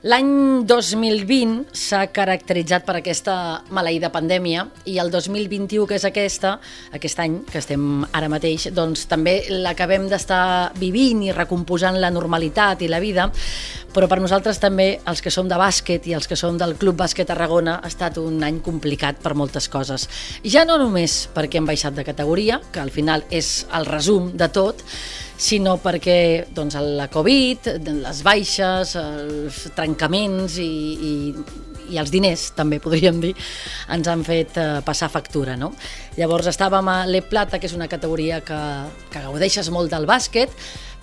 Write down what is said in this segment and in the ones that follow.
L'any 2020 s'ha caracteritzat per aquesta maleïda pandèmia i el 2021, que és aquesta, aquest any que estem ara mateix, doncs també l'acabem d'estar vivint i recomposant la normalitat i la vida, però per nosaltres també, els que som de bàsquet i els que som del Club Bàsquet Tarragona, ha estat un any complicat per moltes coses. Ja no només perquè hem baixat de categoria, que al final és el resum de tot, sinó perquè doncs, la Covid, les baixes, els trencaments i, i, i els diners, també podríem dir, ens han fet eh, passar factura. No? Llavors estàvem a l'E Plata, que és una categoria que, que gaudeixes molt del bàsquet,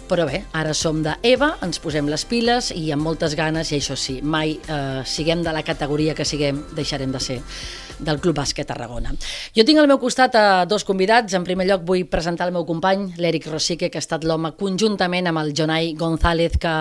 però bé, ara som d'EVA, ens posem les piles i amb moltes ganes, i això sí, mai eh, siguem de la categoria que siguem, deixarem de ser del Club Bàsquet Tarragona. Jo tinc al meu costat a dos convidats. En primer lloc vull presentar el meu company, l'Eric Rosique, que ha estat l'home conjuntament amb el Jonai González, que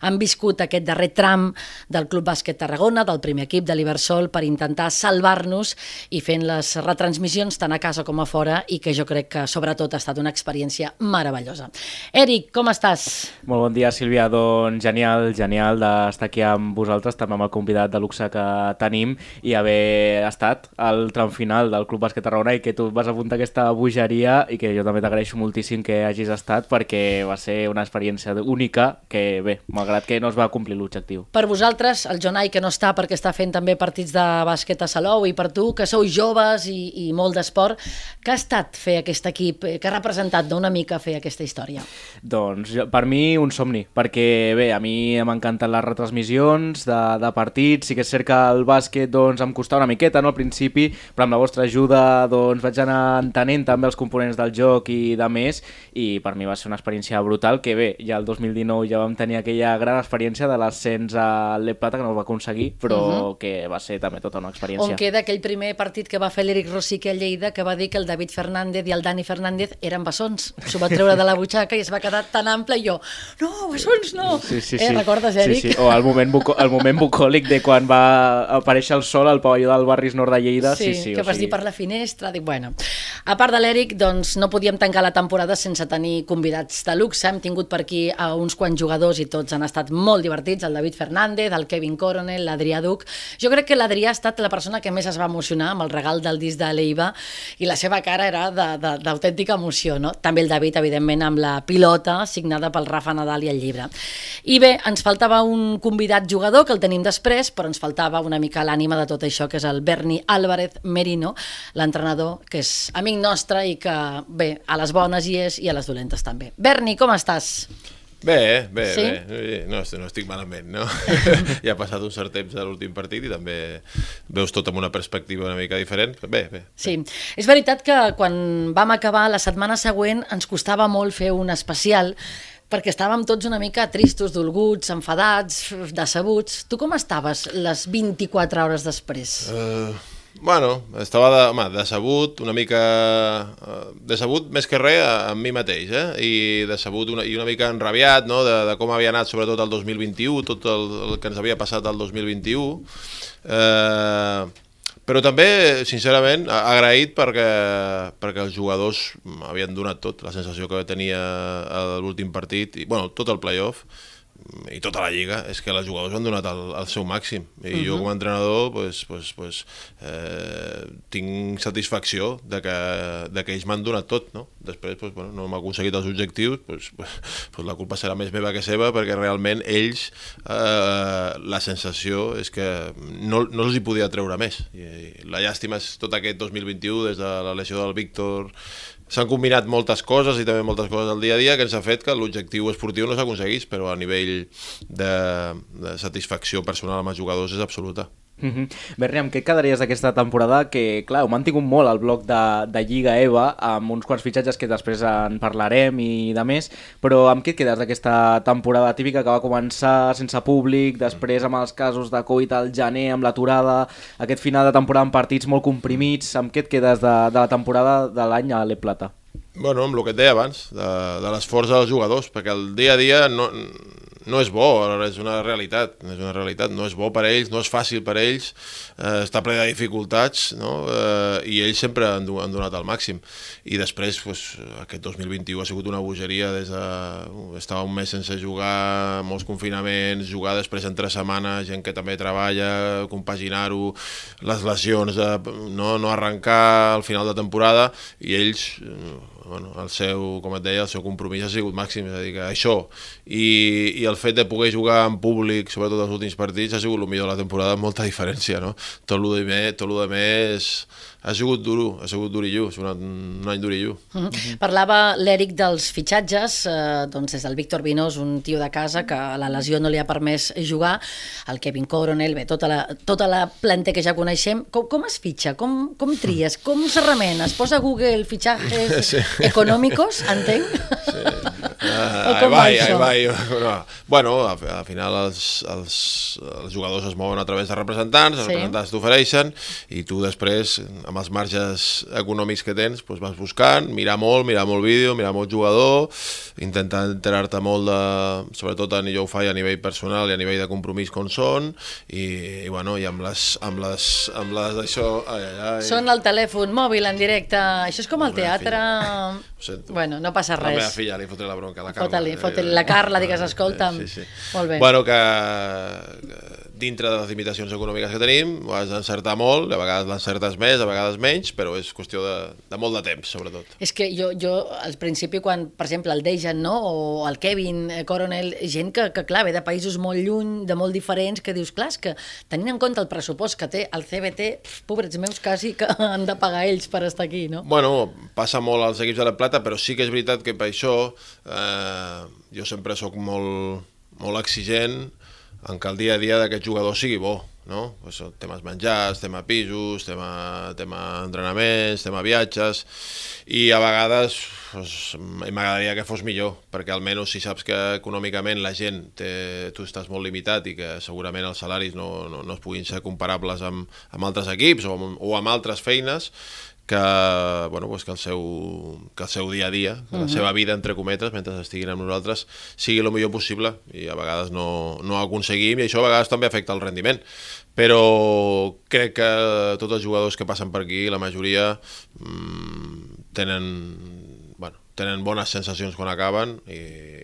han viscut aquest darrer tram del Club Bàsquet Tarragona, del primer equip de l'Iversol, per intentar salvar-nos i fent les retransmissions tant a casa com a fora i que jo crec que sobretot ha estat una experiència meravellosa. Eric, com estàs? Molt bon dia, Sílvia. Doncs genial, genial d'estar aquí amb vosaltres, també amb el convidat de luxe que tenim i haver estat al tram final del Club Bàsquet Tarragona i que tu vas apuntar aquesta bogeria i que jo també t'agraeixo moltíssim que hagis estat perquè va ser una experiència única que, bé, malgrat que no es va complir l'objectiu. Per vosaltres, el Jonai, que no està perquè està fent també partits de bàsquet a Salou, i per tu, que sou joves i, i molt d'esport, què ha estat fer aquest equip? Què ha representat una mica fer aquesta història? Doncs per mi un somni, perquè bé, a mi m'encanten les retransmissions de, de partits, sí que és cert que el bàsquet doncs, em costava una miqueta no, al principi, però amb la vostra ajuda doncs, vaig anar entenent també els components del joc i de més, i per mi va ser una experiència brutal, que bé, ja el 2019 ja vam tenir aquella gran experiència de l'ascens a l'E Plata, que no ho va aconseguir, però uh -huh. que va ser també tota una experiència. On queda aquell primer partit que va fer l'Eric Rosique a Lleida, que va dir que el David Fernández i el Dani Fernández eren bessons. S'ho va treure de la butxaca i es va quedar tan ample i jo, no, bessons no! Sí, sí, eh, sí. recordes, Eric? Sí, sí. O el moment, buco el moment bucòlic de quan va aparèixer el sol al pavelló del Barris Nord de Lleida. Sí, sí, sí que vas sigui... dir per la finestra. Dic, bueno. A part de l'Eric, doncs no podíem tancar la temporada sense tenir convidats de luxe. Hem tingut per aquí a uns quants jugadors i tots han estat molt divertits, el David Fernández, el Kevin Coronel, l'Adrià Duc. Jo crec que l'Adrià ha estat la persona que més es va emocionar amb el regal del disc de l'Eiva i la seva cara era d'autèntica emoció. No? També el David, evidentment, amb la pilota signada pel Rafa Nadal i el llibre. I bé, ens faltava un convidat jugador, que el tenim després, però ens faltava una mica l'ànima de tot això, que és el Berni Álvarez Merino, l'entrenador, que és amic nostre i que, bé, a les bones hi és i a les dolentes també. Berni, com estàs? Bé, bé, Sí? bé. No, no estic malament, no? ja ha passat un cert temps de l'últim partit i també veus tot amb una perspectiva una mica diferent. Bé, bé. Sí, és veritat que quan vam acabar la setmana següent ens costava molt fer un especial perquè estàvem tots una mica tristos, dolguts, enfadats, decebuts. Tu com estaves les 24 hores després? Uh, bueno, estava home, decebut, una mica... Uh, decebut més que res amb mi mateix, eh? I decebut una, i una mica enrabiat, no?, de, de com havia anat sobretot el 2021, tot el, el que ens havia passat el 2021. Uh, però també, sincerament, agraït perquè, perquè els jugadors havien donat tot, la sensació que tenia a l'últim partit, i bueno, tot el playoff, i tota la lliga, és que els jugadors han donat el, el seu màxim. I uh -huh. jo com a entrenador pues, pues, pues, eh, tinc satisfacció de que, de que ells m'han donat tot. No? Després pues, bueno, no hem aconseguit els objectius, pues, pues, pues la culpa serà més meva que seva perquè realment ells, eh, la sensació és que no, no els hi podia treure més. I, i la llàstima és tot aquest 2021, des de la lesió del Víctor, S'han combinat moltes coses i també moltes coses al dia a dia que ens ha fet que l'objectiu esportiu no s'aconseguís, però a nivell de, de satisfacció personal amb els jugadors és absoluta. Mm -hmm. Berni, amb què quedaries d'aquesta temporada? Que, clar, ho mantingut molt al bloc de, de Lliga EVA, amb uns quants fitxatges que després en parlarem i de més, però amb què et quedes d'aquesta temporada típica que va començar sense públic, després amb els casos de Covid al gener, amb l'aturada, aquest final de temporada amb partits molt comprimits, amb què et quedes de, de la temporada de l'any a l'E Plata? Bueno, amb el que et deia abans, de, de l'esforç dels jugadors, perquè el dia a dia no, no és bo, és una realitat, és una realitat, no és bo per ells, no és fàcil per ells, eh, està ple de dificultats, no? eh, i ells sempre han, han donat el màxim. I després, pues, aquest 2021 ha sigut una bogeria des de... Estava un mes sense jugar, molts confinaments, jugar després en tres setmanes, gent que també treballa, compaginar-ho, les lesions, de, no, no arrencar al final de temporada, i ells bueno, el seu, com et deia, el seu compromís ha sigut màxim, és a dir, que això i, i el fet de poder jugar en públic, sobretot els últims partits, ha sigut el millor de la temporada amb molta diferència, no? Tot el de més, tot el de més ha sigut duro, ha sigut durillo, és un, un any durillo. Uh -huh. Uh -huh. Parlava l'Eric dels fitxatges, eh, doncs és el Víctor Vinós, un tio de casa que la lesió no li ha permès jugar, el Kevin Coronel, bé, tota la, tota la planta que ja coneixem. Com, com es fitxa? Com, com tries? Com se remena? Es posa a Google fitxatges sí. Econòmicos, entenc? Sí. Uh, com vai, va, vai. No. Bueno, al, al final els, els, els jugadors es mouen a través de representants, els sí. representants t'ofereixen i tu després, amb els marges econòmics que tens, doncs vas buscant, mirar molt, mirar molt vídeo, mirar molt jugador, intentar enterar-te molt de, sobretot a, jo ho faig a nivell personal i a nivell de compromís com són, i, i bueno, i amb les, amb les, amb les d'això... Ai, ai, ai. Són el telèfon mòbil en directe, això és com el teatre... Bueno, no passa res. La meva filla li fotré la bronca, la Carla. Fota-li, fota-li la Carla, digues, escolta'm. Sí, sí. Molt bé. Bueno, que, que dintre de les limitacions econòmiques que tenim, ho has d'encertar molt, a vegades l'encertes més, a vegades menys, però és qüestió de, de molt de temps, sobretot. És que jo, jo al principi, quan, per exemple, el Dejan, no?, o el Kevin eh, Coronel, gent que, que, clar, ve de països molt lluny, de molt diferents, que dius, clar, que tenint en compte el pressupost que té el CBT, pobrets meus, quasi que han de pagar ells per estar aquí, no? Bueno, passa molt als equips de la Plata, però sí que és veritat que per això eh, jo sempre sóc molt, molt exigent en què el dia a dia d'aquest jugador sigui bo, no? Pues, temes menjars, tema pisos, tema, tema entrenaments, tema viatges, i a vegades pues, m'agradaria que fos millor, perquè almenys si saps que econòmicament la gent, té, tu estàs molt limitat i que segurament els salaris no, no, no es puguin ser comparables amb, amb altres equips o amb, o amb altres feines, que, bueno, pues que, el seu, que el seu dia a dia, uh -huh. la seva vida, entre cometes, mentre estiguin amb nosaltres, sigui el millor possible i a vegades no, no ho aconseguim i això a vegades també afecta el rendiment. Però crec que tots els jugadors que passen per aquí, la majoria, mmm, tenen tenen bones sensacions quan acaben i,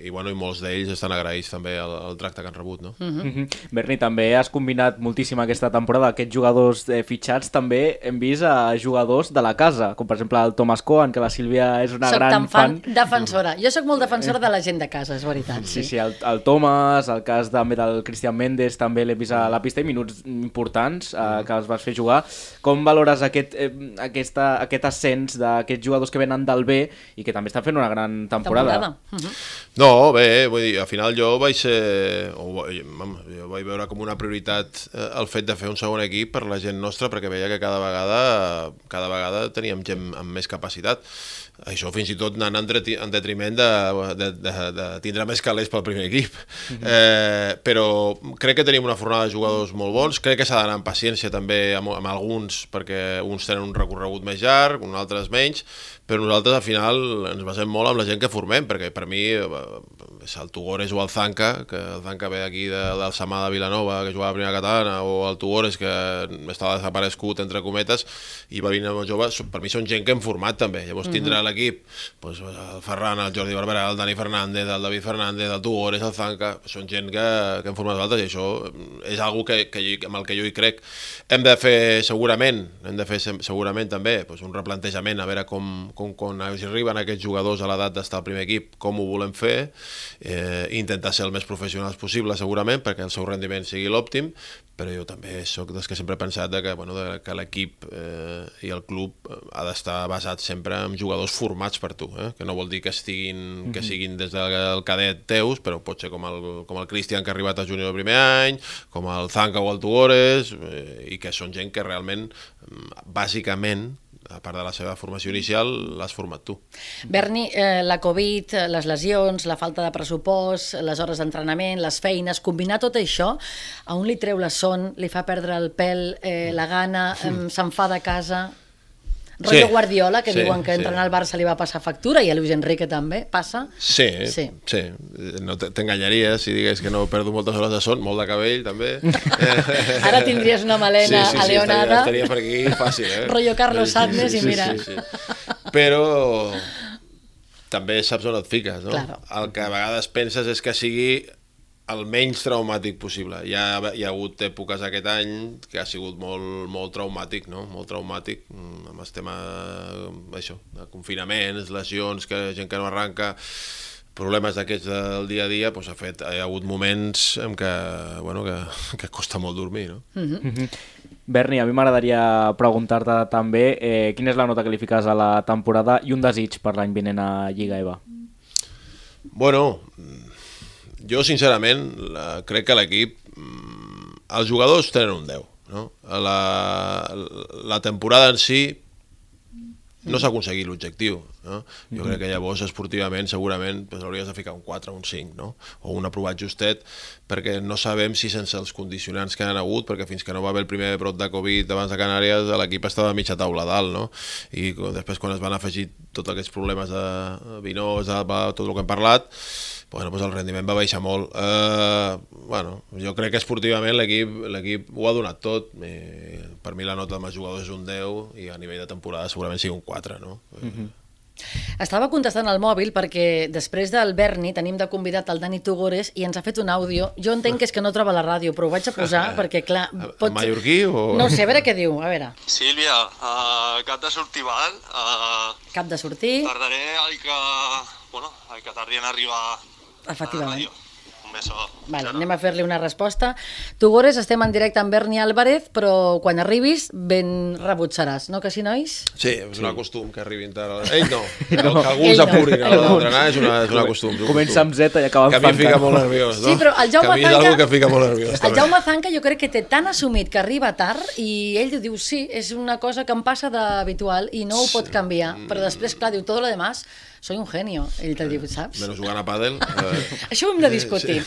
i, bueno, i molts d'ells estan agraïts també al, al tracte que han rebut. No? Uh -huh. Berni, també has combinat moltíssim aquesta temporada aquests jugadors eh, fitxats, també hem vist a jugadors de la casa, com per exemple el Thomas Cohen, que la Sílvia és una soc gran tan fan. defensora. Jo sóc molt defensora de la gent de casa, és veritat. Sí, sí, sí el, el Thomas, el cas també del Cristian Méndez, també l'he vist a la pista i minuts importants eh, que els vas fer jugar. Com valores aquest, eh, aquesta, aquest ascens d'aquests jugadors que venen del B i que també estan fent una gran temporada. temporada. Uh -huh. No, bé, vull dir, al final jo vaig ser... O, jo vaig veure com una prioritat eh, el fet de fer un segon equip per la gent nostra perquè veia que cada vegada cada vegada teníem gent amb més capacitat això fins i tot anant en detriment de, de, de, de tindre més calés pel primer equip. Uh -huh. eh, però crec que tenim una fornada de jugadors molt bons, crec que s'ha d'anar amb paciència també amb, amb alguns, perquè uns tenen un recorregut més llarg, uns altres menys, però nosaltres al final ens basem molt amb la gent que formem, perquè per mi és el Tugores o el Zanca, que el Zanca ve aquí de, del Samà de Vilanova, que jugava a primera catalana, o el Tugores, que estava desaparegut, entre cometes, i va venir molt jove, per mi són gent que hem format també. Llavors tindrà uh -huh. l'equip doncs, el Ferran, el Jordi Barberà, el Dani Fernández, el David Fernández, el Tugores, el Zanca, són gent que, que hem format nosaltres, i això és algo que, que, amb el que jo hi crec. Hem de fer segurament, hem de fer segurament també doncs, un replantejament, a veure com, com quan arriben aquests jugadors a l'edat d'estar al primer equip, com ho volem fer, eh, intentar ser el més professionals possible segurament perquè el seu rendiment sigui l'òptim, però jo també sóc dels que sempre he pensat que, bueno, de que l'equip eh, i el club eh, ha d'estar basat sempre en jugadors formats per tu, eh? que no vol dir que estiguin mm -hmm. que siguin des del cadet teus, però pot ser com el, com el Cristian que ha arribat a júnior el primer any, com el Zanca o el Tugores, eh, i que són gent que realment, mm, bàsicament, a part de la seva formació inicial, l'has format tu. Berni, eh, la Covid, les lesions, la falta de pressupost, les hores d'entrenament, les feines, combinar tot això, a un li treu la son, li fa perdre el pèl, eh, la gana, eh, se'n fa de casa... Rotllo Sí, Guardiola, que sí, diuen que sí. entrenar al Barça li va passar factura i a Luis Enrique també passa. Sí, Sí. sí. sí. No te- t'enganyaries si digués que no perdo moltes hores de son, molt de cabell, també. Ara tindries una melena sí, sí, sí, aleonada. Estaria, estaria per aquí fàcil, eh? Rotllo Carlos Sadness i mira. Sí, sí. Però també saps on et fiques, no? Claro. El que a vegades penses és que sigui el menys traumàtic possible. Hi ha, hi ha hagut èpoques aquest any que ha sigut molt, molt traumàtic, no? Molt traumàtic, mm, amb el tema això, de confinaments, lesions, que gent que no arranca, problemes d'aquests del dia a dia, doncs ha, fet, hi ha hagut moments en què, bueno, que, que costa molt dormir, no? Berni, a mi m'agradaria preguntar-te també eh, quina és la nota que li fiques a la temporada i un desig per l'any vinent a Lliga EVA. Bueno, mm, jo sincerament la, crec que l'equip, mm, els jugadors tenen un 10, no? La, la temporada en si no s'ha aconseguit l'objectiu, no? Jo crec que llavors esportivament segurament pues, hauries de ficar un 4 o un 5, no? O un aprovat justet, perquè no sabem si sense els condicionants que han hagut, perquè fins que no va haver el primer brot de Covid abans de Canàries, l'equip estava a mitja taula a dalt, no? I després quan es van afegir tots aquests problemes de vinós, de, tot el que hem parlat, bueno, doncs el rendiment va baixar molt. Uh, bueno, jo crec que esportivament l'equip l'equip ho ha donat tot. Eh, per mi la nota amb els jugadors és un 10 i a nivell de temporada segurament sigui un 4, no? Mm -hmm. Estava contestant al mòbil perquè després del Berni tenim de convidat el Dani Tugores i ens ha fet un àudio. Jo entenc que és que no troba la ràdio, però ho vaig a posar perquè, clar... En mallorquí o- No sé, a veure què diu. A veure, Sílvia, uh, cap de sortir val, uh, cap de sortir... tardaré el que, bueno, el que tardi en arribar Efectivament. Un beso. Vale, anem a fer-li una resposta. Tugores, estem en directe amb Berni Álvarez, però quan arribis ben rebut seràs, no que sí, nois? Sí, és un costum que arribin tard. Ell no, que, que Ell alguns no. apurin a Ell l'hora no. d'entrenar és, una, és una costum. és un Comença amb. Z i acaba Que amb a mi em fica molt nerviós, no? Sí, però el Jaume que a mi que fica molt nerviós. El també. Jaume Zanca jo crec que té tan assumit que arriba tard i ell diu, sí, és una cosa que em passa d'habitual i no ho pot canviar. Però després, clar, diu, todo lo demás, soy un genio. Ell te diu, saps? Menys jugant a pàdel. Eh, Això ho hem de discutir.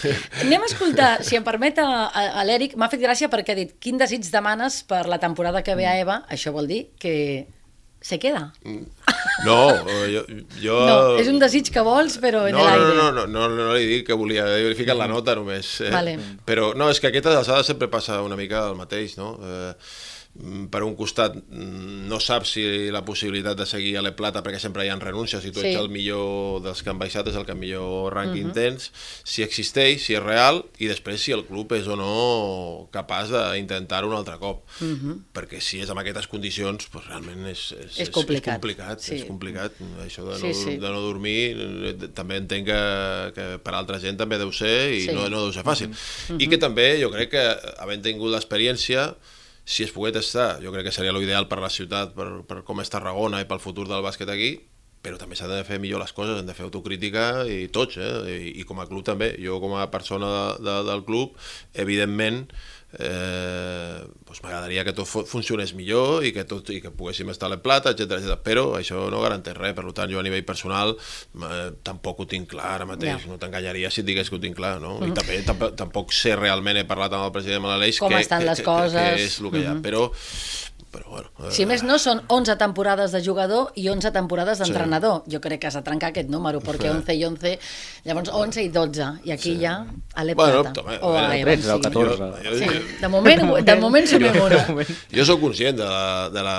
Anem a escoltar, si em permet, a, a, l'Eric. M'ha fet gràcia perquè ha dit quin desig demanes per la temporada que ve a EVA. Això vol dir que se queda. no, eh, jo... jo... No, és un desig que vols, però en no, l'aire. no, no, no, no, no, no li dic que volia, he ficat la nota només. Eh? Vale. Però no, és que a aquestes alçades sempre passa una mica el mateix, no? Eh, per un costat mm, no saps si la possibilitat de seguir a la Plata perquè sempre hi ha renúncies i tu Sí. ets el millor dels que han baixat és el que millor rànquing tens si existeix, si és real i després si el club és o no capaç d'intentar-ho un altre cop perquè si és amb aquestes condicions pues, realment és, és, És complicat. és complicat, Sí. és complicat. això de no, Sí, sí. de no dormir eh, també entenc que, que per altra gent també deu ser i Sí. no, no deu ser fàcil i que també jo crec que havent tingut l'experiència si es pogués estar, jo crec que seria l'ideal per la ciutat, per, per com és Tarragona i pel futur del bàsquet aquí, però també s'ha de fer millor les coses, hem de fer autocrítica i tots, eh? I, i com a club també. Jo com a persona de, de, del club, evidentment, eh, doncs m'agradaria que tot fu- funcionés millor i que, tot, i que poguéssim estar a la plata, etc etc. però això no garanteix res, per tant jo a nivell personal eh, tampoc ho tinc clar ara mateix, Ja. no t'enganyaria si et digués que ho tinc clar, no? I també tampoc, tampoc sé realment, he parlat amb el president Malaleix Com que, estan que, les que, coses. que, que és el que hi ha, però, però bueno, eh, Si més no, són 11 temporades de jugador i 11 temporades d'entrenador. Jo crec que has de trencar aquest número, perquè 11 i 11, llavors 11 i 12, i aquí ja a l'E Bueno, Plata. també, o a a veure, l'Eva, 13 o sí. 14. jo, Sí, jo, de moment, de moment sumem una. Jo sóc conscient de la, de, la,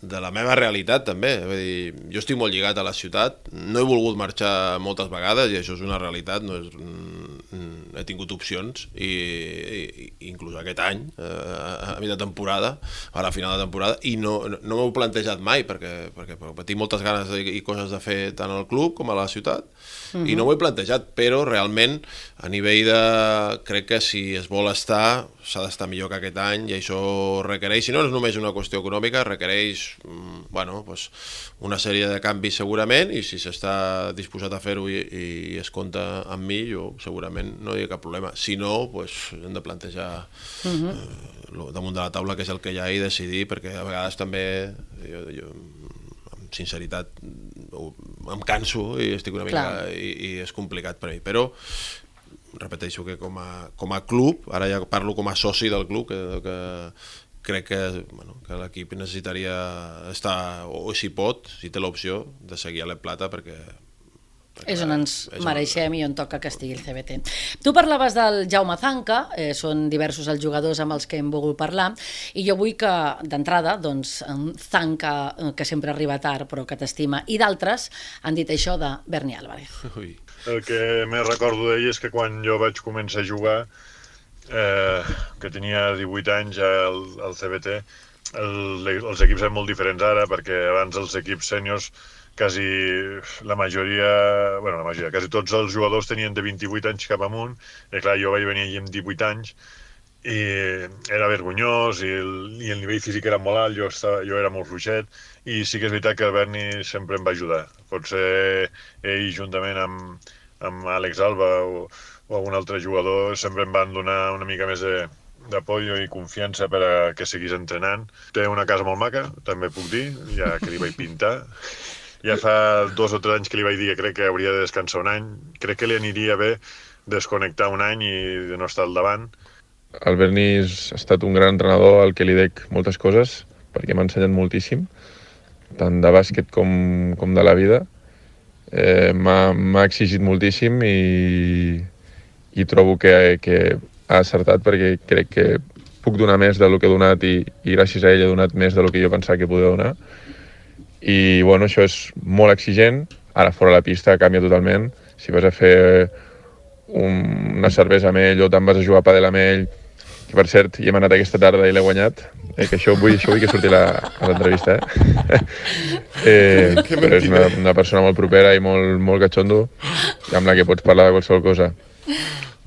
de la meva realitat, també. Vull dir, jo estic molt lligat a la ciutat, no he volgut marxar moltes vegades, i això és una realitat, no és, mm, he tingut opcions, i, i inclús aquest any, eh, a, a mi de temporada, a la final de temporada, i no, no, m'ho he plantejat mai, perquè, perquè, perquè tinc moltes ganes i, i coses de fer tant al club com a la ciutat, i no m'ho he plantejat, però realment a nivell de... crec que si es vol estar s'ha d'estar millor que aquest any i això requereix, si no és només una qüestió econòmica, requereix mm, bueno, pues, una sèrie de canvis segurament i si s'està disposat a fer-ho i, i es compta amb mi, jo segurament no hi ha cap problema. Si no, pues, hem de plantejar eh, lo damunt de la taula que és el que hi ha i decidir, perquè a vegades també jo, jo, sinceritat ho- em canso i estic una mica Clar. i, i és complicat per a mi, però repeteixo que com a, com a club, ara ja parlo com a soci del club, que, que, crec que, bueno, que l'equip necessitaria estar, o si pot, si té l'opció, de seguir a l'E Plata perquè És on ens mereixem i on toca que estigui el CBT. Tu parlaves del Jaume Zanca, eh, són diversos els jugadors amb els que hem volgut parlar, i jo vull que, d'entrada, doncs, en Zanca, eh, que sempre arriba tard però que t'estima, i d'altres han dit això de Berni Álvarez. Ui. El que més recordo d'ell és que quan jo vaig començar a jugar, eh, que tenia 18 anys al, al CBT, el, els equips eren molt diferents ara, perquè abans els equips sèniors quasi la majoria, bueno, la majoria, quasi tots els jugadors tenien de 28 anys cap amunt, i clar, jo vaig venir allí amb 18 anys, i era vergonyós i el, i el nivell físic era molt alt, jo, estava, jo era molt fluixet i sí que és veritat que el Berni sempre em va ajudar. Potser ell juntament amb, amb Àlex Alba o, o algun altre jugador sempre em van donar una mica més de, d'apoyo i confiança per a que seguís entrenant. Té una casa molt maca, també puc dir, ja que li vaig pintar. Ja fa dos o tres anys que li vaig dir que crec que hauria de descansar un any. Crec que li aniria bé desconnectar un any i de no estar al davant. El Berni ha estat un gran entrenador al que li dec moltes coses, perquè m'ha ensenyat moltíssim, tant de bàsquet com, com de la vida. Eh, M'ha exigit moltíssim i, i trobo que, que ha acertat perquè crec que puc donar més del que he donat i, i gràcies a ell he donat més del que jo pensava que podia donar. I bueno, això és molt exigent, ara fora la pista canvia totalment. Si vas a fer un, una cervesa amb ell o te'n vas a jugar a padel amb ell, que per cert hi hem anat aquesta tarda i l'he guanyat, eh, que això vull, això vull que surti la, a l'entrevista, eh? eh però és una, una persona molt propera i molt, molt catxondo, amb la que pots parlar de qualsevol cosa.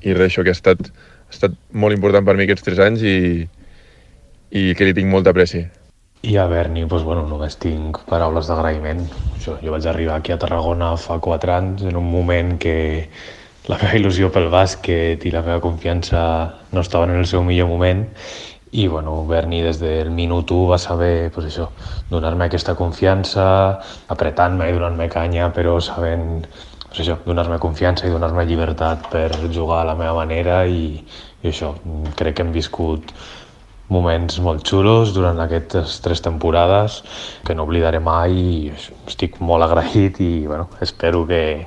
I res, això que ha estat, ha estat molt important per mi aquests tres anys i, i que li tinc molta apreci. I a Berni, doncs, bueno, només tinc paraules d'agraïment. Jo, jo vaig arribar aquí a Tarragona fa quatre anys, en un moment que la meva il·lusió pel bàsquet i la meva confiança no estaven en el seu millor moment i bueno, Berni des del minut 1 va saber pues això, donar-me aquesta confiança, apretant-me i donant-me canya, però sabent pues això, donar-me confiança i donar-me llibertat per jugar a la meva manera i, i això, crec que hem viscut moments molt xulos durant aquestes tres temporades que no oblidaré mai i estic molt agraït i bueno, espero que,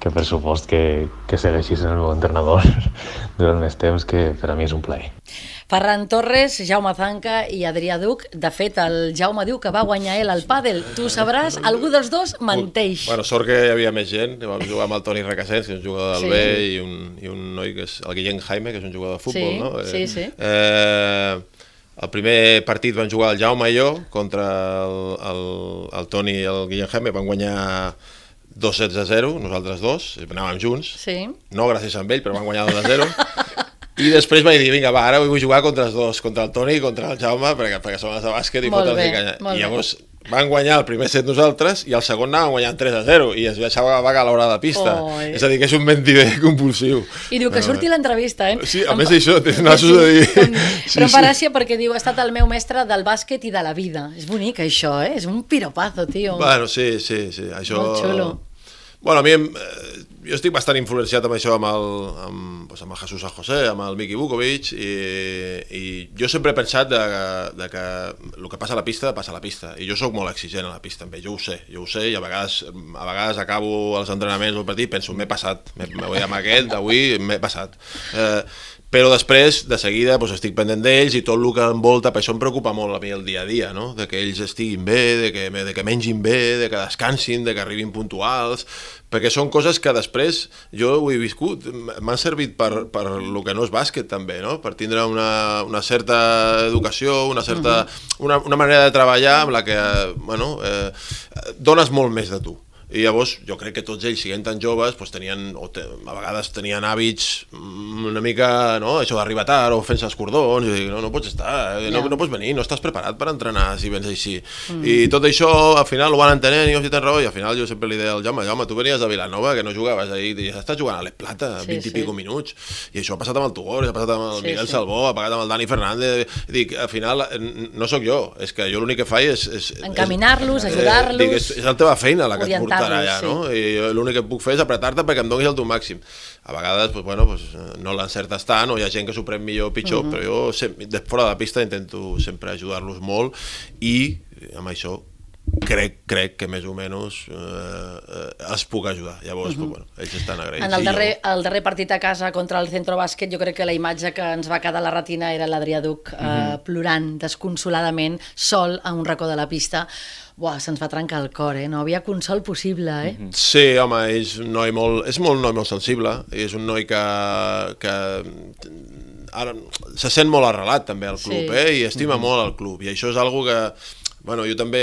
que per supost que, que segueixis en el meu entrenador durant més temps, que per a mi és un plaer. Ferran Torres, Jaume Zanca i Adrià Duc. De fet, el Jaume diu que va guanyar ell al pàdel. Tu sabràs, algú dels dos menteix. Bueno, sort que hi havia més gent. Vam jugar amb el Toni Requesens, que és un jugador del Sí. B, i un, i un noi que és el Guillem Jaime, que és un jugador de futbol, Sí, no? sí, sí. Eh, el primer partit van jugar el Jaume i jo contra el, el, el Toni i el Guillem Jaime, van guanyar dos sets a 0, nosaltres dos, anàvem junts, Sí. no gràcies a ell, però van guanyar 2 a 0. I després vaig dir, vinga, va, ara vull jugar contra els dos, contra el Toni i contra el Jaume, perquè, perquè som els de bàsquet i Molt fotre'ls i canya. I bé. Van guanyar el primer set nosaltres i el segon anàvem guanyant 3 a 0 i es deixava vagar a l'hora de pista. Oi. És a dir, que és un mentider compulsiu. I diu que surti l'entrevista, eh? Sí, a Em més d'això, tens nassos de dir... Sí, Però em sí. fa gràcia perquè diu, ha estat el meu mestre del bàsquet i de la vida. És bonic, això, eh? És un piropazo, tio. Bueno, sí, sí, sí. Això... Molt xulo. Bueno, a mi, em- eh, jo estic bastant influenciat amb això, amb el, amb, doncs amb el Jesús San José, amb el Miki Vukovic, i, i jo sempre he pensat de, de que el que passa a la pista, passa a la pista. I jo sóc molt exigent a la pista, amb ell, jo ho sé, jo ho sé, i a vegades, a vegades acabo els entrenaments o el partit i penso, m'he passat, m'he- vull amb aquest d'avui, m'he passat. Eh, però després, de seguida, doncs, estic pendent d'ells i tot el que envolta, per això em preocupa molt a mi el dia a dia, no? de que ells estiguin bé, de que, de que mengin bé, de que descansin, de que arribin puntuals, perquè són coses que després jo ho he viscut, m'han servit per, per el que no és bàsquet també, no? per tindre una, una certa educació, una certa una, una manera de treballar amb la que bueno, eh, dones molt més de tu. I llavors jo crec que tots ells, siguent tan joves, doncs tenien, o te, a vegades tenien hàbits mm, una mica, no?, això d'arribar tard o fent-se els cordons, i dic, no, no pots estar, eh, no, no pots venir, no estàs preparat per entrenar si vens així. Mm. I tot això, al final, ho van entenent, i jo si tens raó, i al final jo sempre li deia al Jaume, Jaume, tu venies de Vilanova, que no jugaves ahir, i estàs jugant a l'Es Plata, Sí, 20 sí. i pico minuts, i això ha passat amb el Tugor, ha passat amb el Sí, Miguel sí. Salvó, ha passat amb el Dani Fernández, dic, al final, no sóc jo, és que jo l'únic que faig és... és Encaminar-los, eh, ajudar-los, és, és la teva feina la que et orientar-los. Estarà allà, sí. no? I l'únic que puc fer és apretar-te perquè em donis el teu màxim. A vegades, pues, bueno, pues, no l'encertes tant, o hi ha gent que s'ho pren millor o pitjor, Mhm. però jo sempre, de fora de la pista intento sempre ajudar-los molt i amb això crec, crec que més o menys eh, eh, els puc ajudar. Llavors, pues, bueno, ells estan agraïts. Mhm. En el i jo- darrer, el darrer partit a casa contra el Centro Bàsquet, jo crec que la imatge que ens va quedar a la retina era l'Adrià Duc eh, Mhm. plorant desconsoladament, sol a un racó de la pista. Buah, se'ns va trencar el cor, eh? No havia consol possible, eh? Sí, home, és un noi molt, és molt noi molt sensible, és un noi que, que ara se sent molt arrelat també al club, Sí. eh? i estima molt el club, i això és algo que Bueno, jo també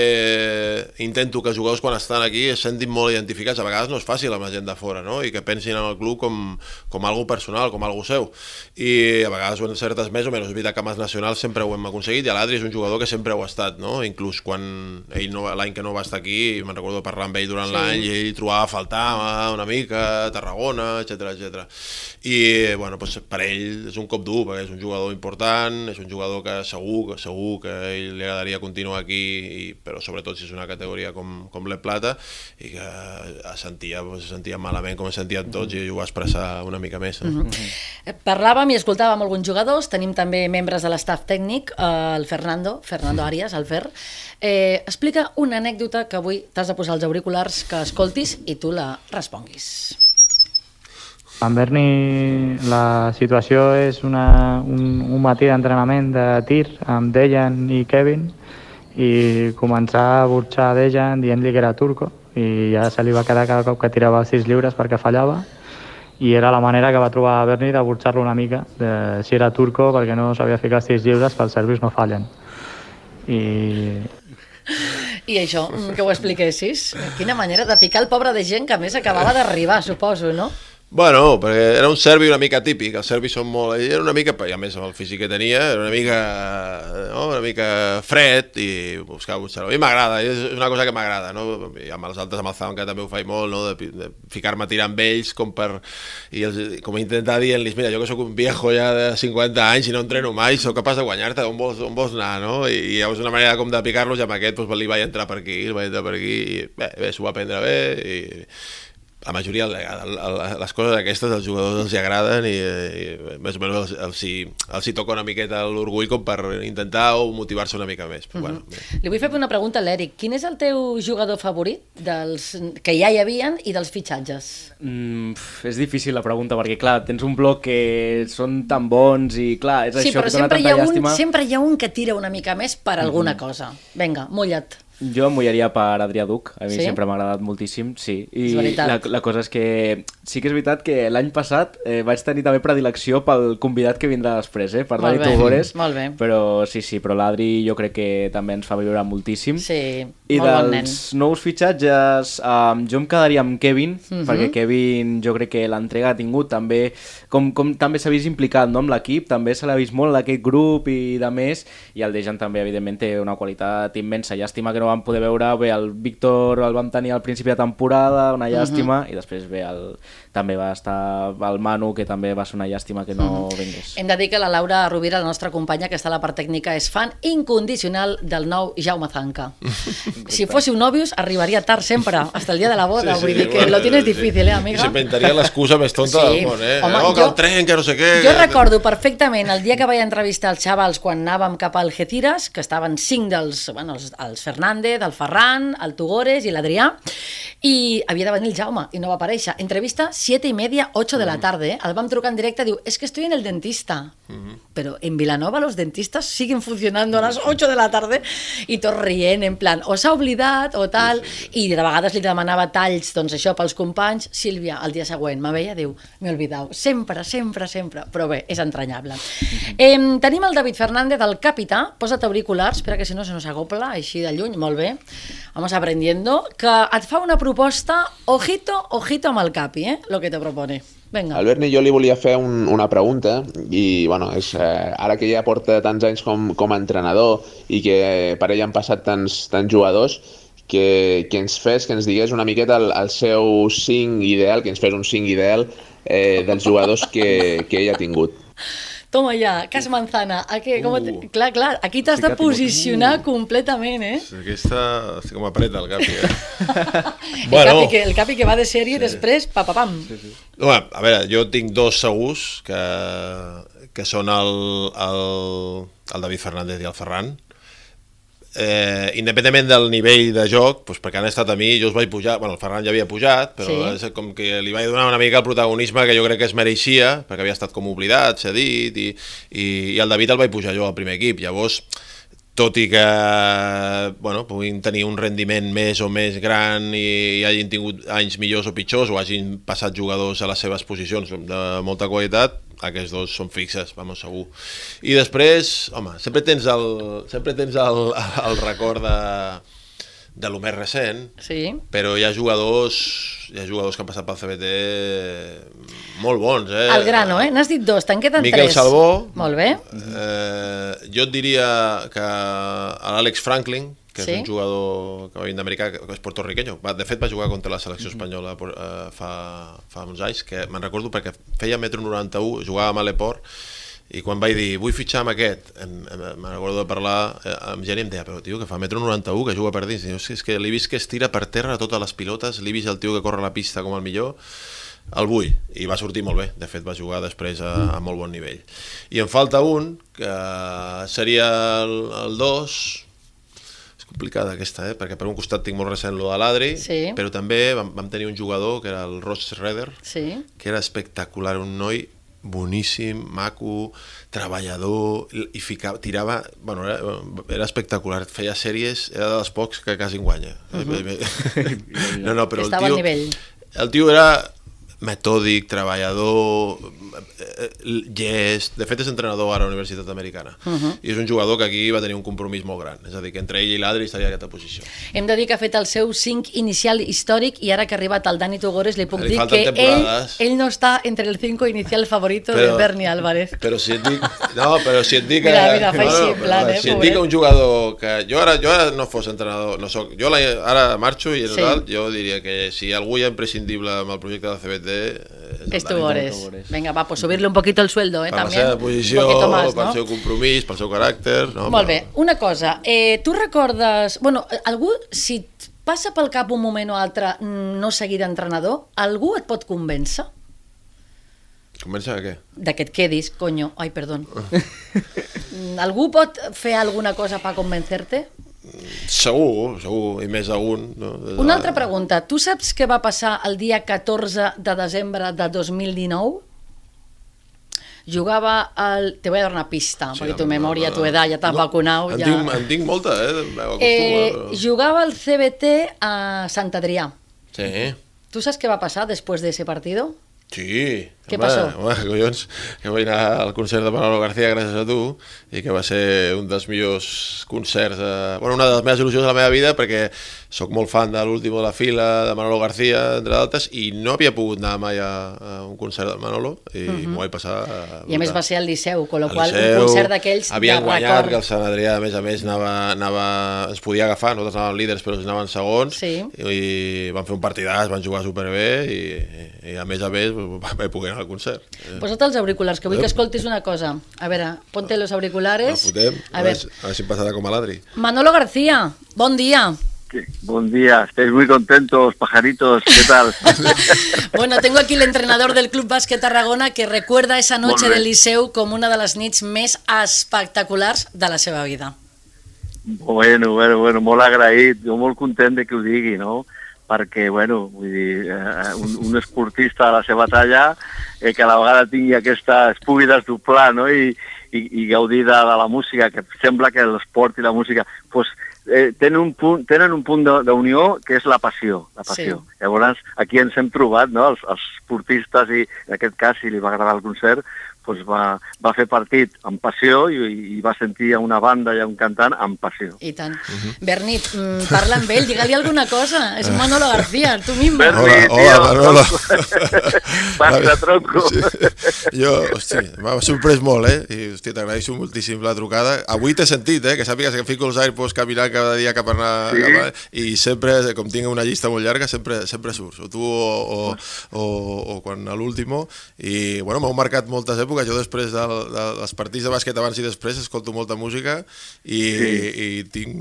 intento que els jugadors quan estan aquí es sentin molt identificats, a vegades no és fàcil amb la gent de fora, no? i que pensin en el club com, com algo personal, com algo seu. I a vegades en certes més o menys, és veritat que amb els nacionals sempre ho hem aconseguit, i l'Adri és un jugador que sempre ho ha estat, no? inclús quan ell no, l'any que no va estar aquí, me'n recordo parlar amb ell durant Sí. l'any, i ell trobava a faltar una mica a Tarragona, etc etc. I bueno, doncs per ell és un cop dur, perquè és un jugador important, és un jugador que segur, segur que ell li agradaria continuar aquí, i, però sobretot si és una categoria com, com l'E Plata, i que es sentia, pues, es sentia malament com es sentien tots, i ho va expressar una mica més. Eh? Eh, Parlàvem i escoltàvem alguns jugadors, tenim també membres de l'estaf tècnic, eh, el Fernando, Fernando Arias, el Fer. Eh, explica una anècdota que avui t'has de posar els auriculars, que escoltis i tu la responguis. En Berni la situació és una, un, un matí d'entrenament de tir amb Dejan i Kevin i començar a burxar a Dejan dient-li que era turco i ja se li va quedar cada cop que tirava sis lliures perquè fallava i era la manera que va trobar Berni de burxar-lo una mica de si era turco perquè no sabia ficar sis lliures pels servis no fallen i I això, mm, que ho expliquessis. Quina manera de picar el pobre de gent que a més acabava d'arribar, suposo, no? Bueno, perquè era un serbi una mica típic, els serbis són molt... Era una mica, i a més amb el físic que tenia, era una mica, no? una mica fred i buscava buscar-ho. A mi m'agrada, és una cosa que m'agrada, no? I amb els altres, amb el Zamca també ho faig molt, no? De, de ficar-me a tirar amb ells com per... I els, com intentar dir-los, mira, jo que sóc un viejo ja de 50 anys i no entreno mai, sóc capaç de guanyar-te, on vols, on vols anar, no? I, i llavors una manera com de picar-los i amb aquest doncs, li vaig entrar per aquí, li vaig entrar per aquí, i bé, bé s'ho va prendre bé i la majoria, les coses aquestes als jugadors els hi agraden i, i més o menys els, els, hi, els hi toca una miqueta l'orgull com per intentar o motivar-se una mica més. Però, bueno, bé. Li vull fer una pregunta a l'Eric. Quin és el teu jugador favorit dels que ja hi havien i dels fitxatges? Mm, és difícil la pregunta, perquè clar, tens un bloc que són tan bons i clar, és Sí, això però que dona sempre hi, tanta ha un, llàstima. sempre hi ha un que tira una mica més per alguna cosa. Vinga, mulla't. Jo em mullaria per Adrià Duc, a mi Sí? sempre m'ha agradat moltíssim, sí. I la, la cosa és que sí que és veritat que l'any passat eh, vaig tenir també predilecció pel convidat que vindrà després, eh, per Dani Tugores. molt bé. Però sí, sí, però l'Adri jo crec que també ens fa viure moltíssim. Sí, I molt bon nen. dels nous fitxatges, um, jo em quedaria amb Kevin, Mhm. perquè Kevin jo crec que l'entrega ha tingut també, com, com també s'ha vist implicat no, amb l'equip, també se l'ha vist molt en aquest grup i de més, i el Dejan també evidentment té una qualitat immensa, llàstima que no vam poder veure, bé, el Víctor el vam tenir al principi de temporada, una llàstima, Mhm. i després bé, el, també va estar el Manu, que també va ser una llàstima que no vingués. Hem de dir que la Laura Rovira, la nostra companya que està a la part tècnica, és fan incondicional del nou Jaume Zanca. si fóssiu nòvios, arribaria tard sempre, hasta el dia de la boda. vull dir que lo tienes difícil, eh, amiga? S'inventaria l'excusa més tonta Sí. del món, eh? Home, no, que jo- el tren, que no sé què... Jo recordo perfectament el dia que vaig entrevistar els xavals quan anàvem cap al Algeciras, que estaven cinc dels, bueno, els, els Fernández, el Ferran, el Tugores i l'Adrià, i havia de venir el Jaume i no va aparèixer. Entrevista 7 i media, 8 de la tarde. Eh? El vam trucar en directe, diu, es que estoy en el dentista. Pero en Vilanova los dentistas siguen funcionando a las 8 de la tarde i tot rient, en plan, o s'ha oblidat o tal, i de vegades li demanava talls, doncs això, pels companys, Sílvia, el dia següent, me veia, diu, m'he oblidat, sempre, sempre, sempre, però bé, és entranyable. Eh, tenim el David Fernández, el capità, posa't auriculars, espera que si no se nos acopla, així de lluny, molt bé, vamos aprendiendo, que et fa una proposta, ojito, ojito amb el capi, eh, lo que te propone. Vinga. Al Berni jo li volia fer un, una pregunta i bueno, és, eh, ara que ja porta tants anys com, com a entrenador i que per ell han passat tants, tants jugadors que, que ens fes, que ens digués una miqueta el, el seu 5 ideal, que ens fes un 5 ideal eh, dels jugadors que, que ell ha tingut. Toma ja, cas manzana. Aquí, com Uh. uh. Clar, clar, aquí t'has de posicionar Uh. completament, eh? Aquesta... Estic com apreta el Capi, eh? El, capi que, el capi que va de sèrie i després, pa, pa, pam. No, a veure, jo tinc dos segurs que, que són el, el, el David Fernández i el Ferran. Eh, independentment del nivell de joc, doncs perquè han estat a mi, jo els vaig pujar, bueno, el Ferran ja havia pujat, però Sí. és com que li vaig donar una mica el protagonisme que jo crec que es mereixia, perquè havia estat com oblidat, s'ha dit, i, i, i el David el vaig pujar jo al primer equip. Llavors, tot i que bueno, puguin tenir un rendiment més o més gran i, i hagin tingut anys millors o pitjors o hagin passat jugadors a les seves posicions de molta qualitat, aquests dos són fixes, vamos, segur. I després, home, sempre tens el, sempre tens el, el record de, de lo més recent, Sí. però hi ha jugadors hi ha jugadors que han passat pel CBT molt bons, eh? El grano, eh? N'has dit dos, te'n queden Miquel tres. Salvó. Molt bé. Eh, jo et diria que l'Àlex Franklin, que Sí. és un jugador que va venir d'Amèrica, que és portorriqueño. Va, de fet, va jugar contra la selecció espanyola por- eh, fa, fa uns anys, que me'n recordo perquè feia metro 91, jugava a Maleport, i quan vaig dir, vull fitxar amb aquest, me'n recordo de parlar eh, amb gent i em deia, però tio, que fa metro 91, que juga per dins. Diu, "Sí, és que l'he vist que es tira per terra totes les pilotes, l'he vist el tio que corre la pista com el millor, el vull, i va sortir molt bé. De fet, va jugar després a, a molt bon nivell. I em falta un, que seria el, el 2, és complicada aquesta, eh? perquè per un costat tinc molt recent lo de l'Adri, Sí. però també vam, vam tenir un jugador que era el Ross Redder, Sí. que era espectacular, un noi boníssim, maco, treballador, i ficava, tirava, bueno, era, era espectacular, feia sèries, era dels pocs que quasi en guanya. Mhm. no, no, però Estava el al tio, nivell. el tio era metòdic, treballador, eh, eh, llest, de fet és entrenador ara a la Universitat Americana, Mhm. i és un jugador que aquí va tenir un compromís molt gran, és a dir, que entre ell i l'Adri estaria en aquesta posició. Hem de dir que ha fet el seu 5 inicial històric i ara que ha arribat el Dani Tugores li puc Li dir que ell, temporades. ell no està entre el 5 inicial favorito de Però- Bernie Álvarez. Però si et dic... No, però si et dic que... Mira, mira, no, no, plan, eh, Si et dic que un jugador que... Jo ara, jo ara no fos entrenador, no soc... Jo la, ara marxo i en Sí. tal, jo diria que si algú ha imprescindible amb el projecte de CBT... eh, el Dani Tugores. Venga, va, pues subirle un poquito el sueldo, eh, Per la también. seva posició, más, pel no? seu compromís, pel seu caràcter... No, Molt bé, una cosa, eh, tu recordes... Bueno, algú, si et passa pel cap un moment o altre mm, no seguir d'entrenador, algú et pot convèncer Comença a què? de que et quedis, coño, ai, perdó. Mm, algú pot fer alguna cosa per convencerte? Segur, segur, i més a un. No? De- Una altra pregunta, tu saps què va passar el dia 14 de desembre de 2019? Jugava al... Te voy a dar una pista, sí, perquè tu memòria, tu edat, ja t'has no, vacunat. En, Ja... tinc, en tinc molta, eh? Eh, jugava al CBT a Sant Adrià. Sí, ¿Tú sabes qué va a pasar después de ese partido? sí. Què passó? Home, collons, que vaig anar al concert de Manolo García gràcies a tu i que va ser un dels millors concerts, eh, bueno, una de les meves il·lusions de la meva vida perquè sóc molt fan de l'últim de la fila de Manolo García, entre d'altres, i no havia pogut anar mai a, a un concert de Manolo i Mhm. m'ho vaig passar... eh, I a més va ser al Liceu, con lo Al qual un Liceu, concert d'aquells de havien guanyat, record. que el Sant Adrià, a més a més, anava, anava, ens podia agafar, nosaltres anàvem líders, però ells anaven segons, Sí. i, i van fer un partidàs, van jugar superbé, i, i, i a més a més vaig poder anar al concert. Eh, Posa't els auriculars, que vull que escoltis una cosa. A veure, ponte los la auriculares. fotem, A a, ver, a veure si em passarà com a l'Adri. Manolo García, bon dia. Buen día, estáis muy contentos, pajaritos, ¿qué tal? Bueno, tengo aquí el entrenador del Club Bàsquet Tarragona que recuerda esa noche del Liceu com una de les nits més espectaculars de la seva vida. Bueno, bueno, bueno, molt agraït, jo molt content de que ho digui, no? Perquè, bueno, vull dir, eh, un, un esportista a la seva talla eh, que a la vegada tingui aquesta, es pugui desdoblar, no? I, i, i gaudir de, de la música, que sembla que l'esport i la música pues, eh, tenen un punt, tenen un punt de- d'unió que és la passió, la passió. Sí. Llavors, aquí ens hem trobat, no?, els, els esportistes, i en aquest cas, si li va agradar el concert, doncs va, va fer partit amb passió i, i va sentir a una banda i a un cantant amb passió. I tant. Berni, mm, parla amb ell, digue-li alguna cosa. És Manolo García, tu mismo. Berni, Hola, hola, Manolo. Passa, tronco. Sí. Jo, hosti, m'ha sorprès molt, eh? I, hosti, t'agraeixo moltíssim la trucada. Avui t'he sentit, eh? Que sàpigues que fico els AirPods caminant cada dia cap a anar... Sí? Cap a... I sempre, com tinc una llista molt llarga, sempre, sempre surts. O tu o, o, o, o quan a l'último. I, bueno, m'heu marcat moltes èpoques època, jo després del, de, dels partits de bàsquet abans i després escolto molta música i, Sí. i tinc